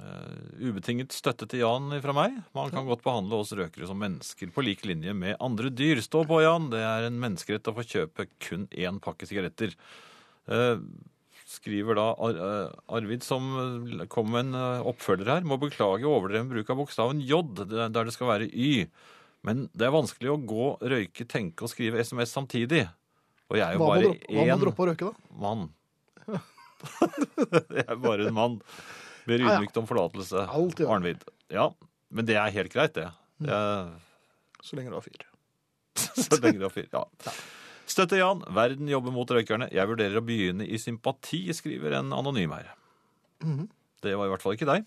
eh, ubetinget støtte til Jan fra meg. Man kan godt behandle oss røkere som mennesker på lik linje med andre dyr. Stå på, Jan. Det er en menneskerett å få kjøpe kun én pakke sigaretter. Uh, skriver da Ar eh, Arvid, som kom med en oppfølger her, må beklage overdreven bruk av bokstaven J, der det skal være Y. Men det er vanskelig å gå, røyke, tenke og skrive SMS samtidig. Og jeg er jo bare droppe, hva må én droppe å røyke, da? mann. jeg er bare en mann. Ber ydmykt om forlatelse. Alt i orden. Arnvid. Ja, men det er helt greit, det. Mm. det er, Så lenge du har fyr. så lenge du har fyr. Ja. Støtte Jan. Verden jobber mot røykerne. Jeg vurderer å begynne i sympati, skriver en anonym her. Mhm. Det var i hvert fall ikke deg.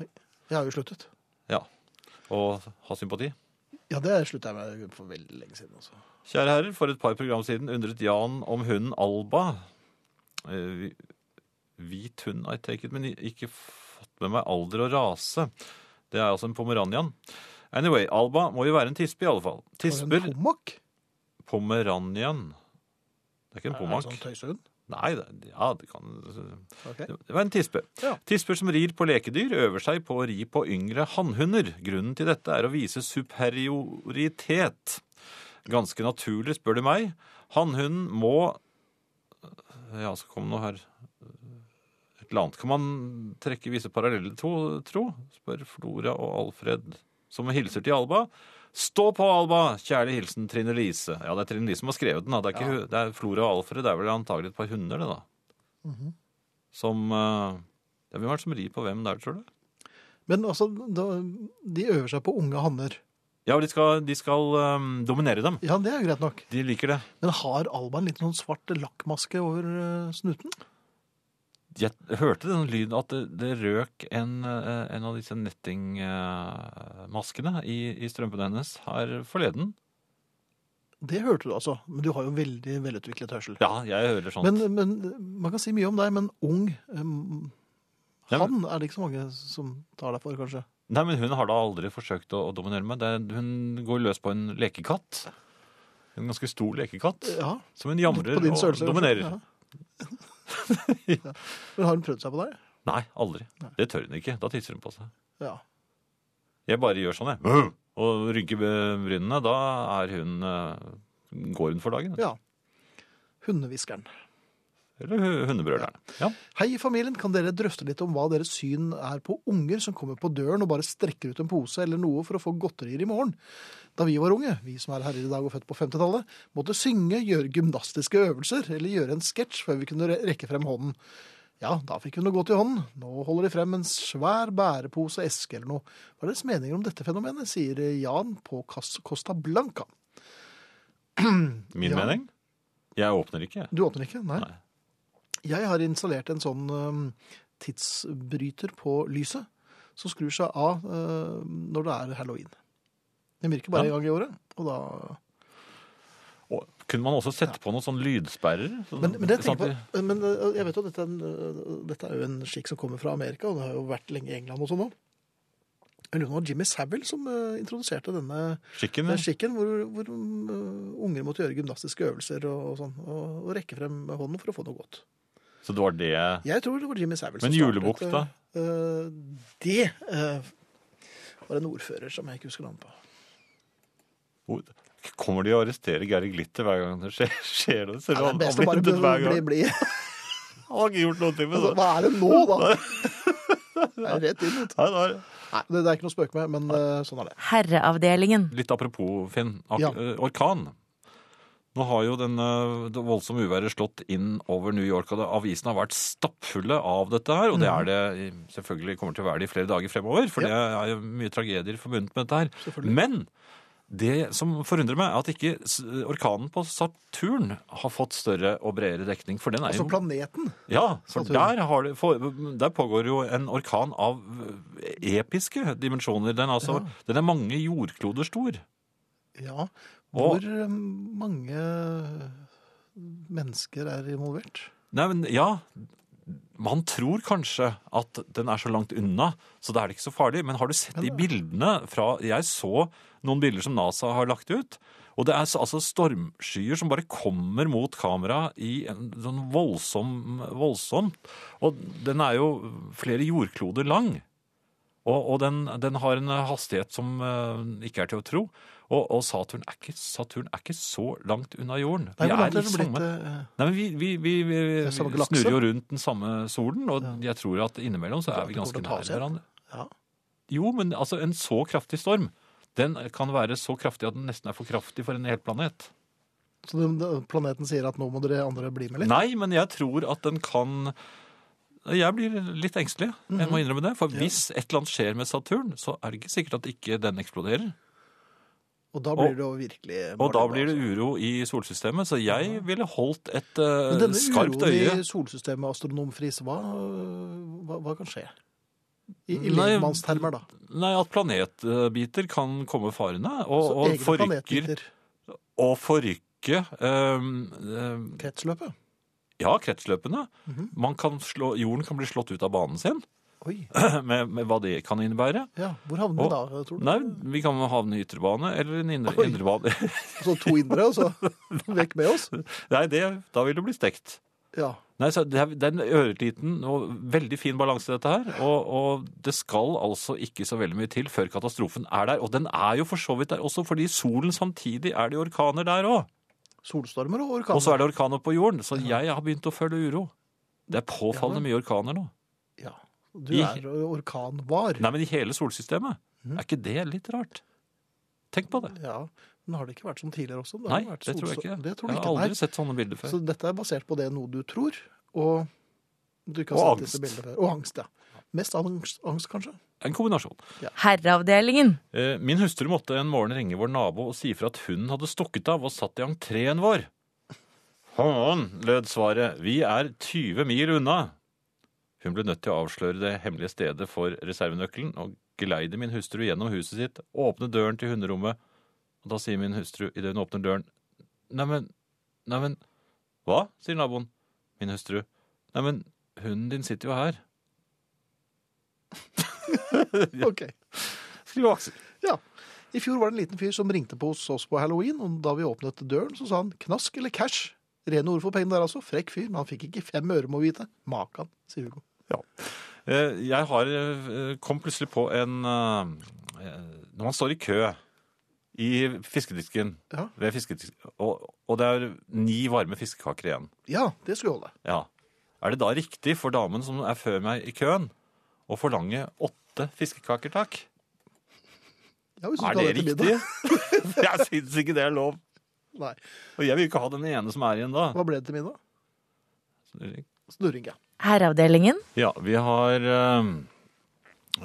Jeg har jo sluttet. Ja. Å ha sympati. Ja, det slutta jeg med for veldig lenge siden. Også. Kjære herrer, for et par program siden undret Jan om hunden Alba. Hvi- Hvit hund, I take it, men ikke fått med meg alder og rase. Det er altså en pomeranian. Anyway, Alba må jo være en tispe i alle fall. Tisper en pommak? Pomeranian. Det er ikke en Er det en Sånn tøysehund? Nei, det, ja, det kan okay. Det var en tispe. Ja. Tisper som rir på lekedyr, øver seg på å ri på yngre hannhunder. Grunnen til dette er å vise superioritet. Ganske naturlig, spør du meg. Hannhunden må Ja, så kom noe her Et eller annet. Kan man trekke visse paralleller, tro, tro? spør Flora og Alfred, som hilser til Alba. Stå på, Alba! Kjærlig hilsen Trine Lise. Ja, det er Trine Lise som har skrevet den. da. Det er, ikke, det er Flora og Alfred. Det er vel antagelig et par hunder, det, da. Som eh, ja, Hvem er det som rir på hvem der, tror du? Men altså, de øver seg på unge hanner. Ja, de skal, de skal um, dominere dem. Ja, det er greit nok. De liker det. Men har Alba en liten sånn svart lakkmaske over eh, snuten? Jeg hørte den lyden at det, det røk en, eh, en av disse nettingmaskene i, i strømpene hennes her forleden. Det hørte du altså. Men du har jo veldig velutviklet hørsel. Ja, jeg hører sånt. Men, men man kan si mye om deg, men ung um, Han er det ikke så mange som tar deg for, kanskje? Nei, men hun har da aldri forsøkt å, å dominere meg. Er- hun går løs på en lekekatt. En ganske stor lekekatt. Ja, Som hun jamrer og dominerer. Ja. ja. Men har hun prøvd seg på deg? Nei, aldri. Det tør hun ikke. Da tisser hun på seg. Ja. Jeg bare gjør sånn, jeg. Og rynker brynene. Da er hun eh, Går hun for dagen. ja. Hundehviskeren. Eller hu- hundebrølerne. Ja. Hei, familien. Kan dere drøfte litt om hva deres syn er på unger som kommer på døren og bare strekker ut en pose eller noe for å få godterier i morgen? Da vi var unge, vi som er herrer i dag og født på 50-tallet, måtte synge, gjøre gymnastiske øvelser eller gjøre en sketsj før vi kunne rekke frem hånden. Ja, da fikk hun noe godt i hånden. Nå holder de frem en svær bærepose, eske eller noe. Hva er deres meninger om dette fenomenet, sier Jan på Costa Blanca. Min Ja. mening? Jeg åpner ikke. Du åpner ikke? Nei. Nei. Jeg har installert en sånn tidsbryter på lyset, som skrur seg av øh, når det er halloween. Den virker bare Ja. en gang i året, og da... Og kunne man også sette på noen sånne lydsperrer? Sånn- Men, men, det jeg, sånn at på, men øh, jeg vet jo at dette er, en, øh, dette er jo en skikk som kommer fra Amerika, og det har jo vært lenge i England og sånn nå. Jeg lurer på om Jimmy Savile som uh, introduserte denne Skikken? den skikken, hvor, hvor uh, unger måtte gjøre gymnastiske øvelser og, og sånn, og, og rekke frem hånden for å få noe godt. Så det var det Jeg tror det var Jimmy Savile som startet, julebukk, da? Uh, det uh, var en ordfører som jeg ikke husker navnet på. Kommer de og arresterer Geir Glitter hver gang det skjer, skjer det? Ja, det er han best å bare bli, blid. bli. Han har ikke gjort noe med Altså, det. hva er det nå, da? Det er rett inn. Nei, det er Nei, det, er ikke noe spøk med, men uh, sånn er det. Herreavdelingen. Litt apropos, Finn. Ak Ja. Orkan. Nå har jo den, eh, det voldsomme uværet slått inn over New York, og avisene har vært stappfulle av dette her. Og det er det selvfølgelig kommer til å være det i flere dager fremover, for. Ja. det er jo mye tragedier forbundet med dette her. Men Det som forundrer meg, er at ikke orkanen på Saturn har fått større og bredere dekning. For den er Altså jo planeten. Ja, for der, har det, for, der pågår jo en orkan av episke dimensjoner. Den, er ja. den er mange jordkloder stor. Ja. Hvor eh, mange mennesker er involvert? Nei, men ja, man tror kanskje at den er så langt unna, så da er det ikke så farlig. Men har du sett de bildene fra Jeg så noen bilder som NASA har lagt ut. Og det er altså stormskyer som bare kommer mot kamera i en sånn voldsom voldsomt. Og den er jo flere jordkloder lang. Og, og den, den har en hastighet som eh, ikke er til å tro. Og, og Saturn, er ikke, Saturn er ikke så langt unna jorden. Nei, Vi er i samme- eh, Nei, men vi, vi, vi, vi, er snurrer jo rundt den samme solen, og jeg tror at innimellom så er vi ganske nær hverandre. Ja. Jo, men altså en så kraftig storm, den kan være så kraftig at den nesten er for kraftig for en hel planet. Så planeten sier at nå må dere andre bli med litt? Nei, men jeg tror at den kan Jeg blir litt engstelig, jeg Mhm. må innrømme det. For hvis et eller annet skjer med Saturn, så er det ikke sikkert at ikke den eksploderer. Og da blir det jo virkelig Og da blir det uro i solsystemet, så jeg ville holdt et skarpt øye. Men denne uroen i solsystemet, astronomfris, hva, hva, hva kan skje? I, i Nei, da. Nei, at planetbiter kan komme farende, og, Så og egne forrykker planetbiter. Og forrykke um, um, Kretsløpet. Ja, kretsløpene. Mhm. Man kan slå, jorden kan bli slått ut av banen sin. med, med hva det kan innebære. Ja, hvor havner vi da, tror du? Nei, vi kan havne i ytre bane eller en indre, Oi. indre bane. Så to indre, og så vekk med oss? Nei, det, da vil det bli stekt. Ja. Nei, så det, er, det er en øreliten og veldig fin balanse dette her, og, og det skal altså ikke så veldig mye til før katastrofen er der. Og den er jo for så vidt der også, fordi solen samtidig er det orkaner der òg. Solstormer og orkaner. Og så er det orkaner på jorden, så jeg har begynt å føle uro. Det er påfallende mye orkaner nå. Ja. Du I- er orkanvar. Nei, men i hele solsystemet. Mm. Er ikke det litt rart? Tenk på det. Ja, men har det ikke vært sånn tidligere også? Det Nei, det tror jeg ikke. Det tror Jeg ikke, har aldri nei. sett sånne bilder før. Så dette er basert på det noe du tror, og du ikke har Og sett angst. disse bildene før. Og angst, ja. Mest angst, angst kanskje? En kombinasjon. Herreavdelingen. Eh, Min hustru måtte en morgen ringe vår nabo og si fra at hunden hadde stukket av og satt i entreen vår. Hån, lød svaret. Vi er 20 mil unna. Hun ble nødt til å avsløre det hemmelige stedet for reservenøkkelen og geleide min hustru gjennom huset sitt, åpne døren til hunderommet. Og da sier min hustru idet hun åpner døren Neimen, neimen Hva? sier naboen. Min hustru. Neimen, hunden din sitter jo her. Ok. Skriv Aksel. Ja. I fjor var det en liten fyr som ringte på hos oss på halloween, og da vi åpnet døren, så sa han knask eller cash. Rene ord for pengene der altså. Frekk fyr, men han fikk ikke fem øre, må vite. Makan, sier Hugo. Eh, Jeg har eh, kom plutselig på en eh, Når man står i kø i fiskedisken, Ja. ved fiskedisken og, og det er ni varme fiskekaker igjen, Ja, det skulle holde. ja. er det da riktig for damen som er før meg i køen, å forlange åtte fiskekaker, takk? Ja, Er det riktig? jeg syns ikke det er lov. Nei. Og jeg vil ikke ha den ene som er igjen da. Hva ble det til middag? Snurring, ja. Herreavdelingen. Ja, vi har eh,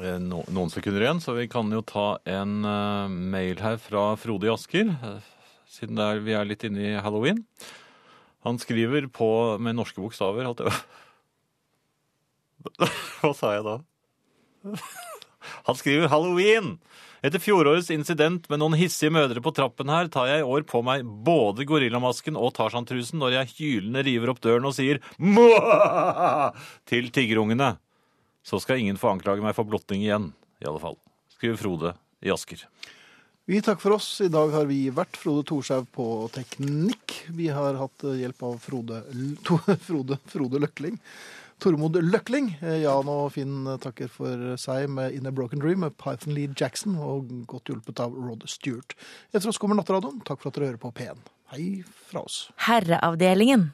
eh, no, noen sekunder igjen, så vi kan jo ta en eh, mail her fra Frode i Asker, siden det er, vi er litt inne i halloween. Han skriver på med norske bokstaver Hva sa jeg da? Han skriver halloween! Etter fjorårets incident med noen hissige mødre på trappen her, tar jeg i år på meg både gorillamasken og Tarzan-trusen når jeg hylende river opp døren og sier Mwah! til tiggerungene. Så skal ingen få anklage meg for blotting igjen, i alle fall. Skriver Frode i Asker. Vi takker for oss. I dag har vi vært Frode Thorshaug på teknikk. Vi har hatt hjelp av Frode, Frode, Frode Løkling. Tormod Løkling. Eh, Jan og Finn takker for seg med In a Broken Dream med Python Lee Jackson, og godt hjulpet av Rod Stewart. Etter oss kommer Natteradioen. Takk for at dere hører på P1. Hei fra oss. Herreavdelingen.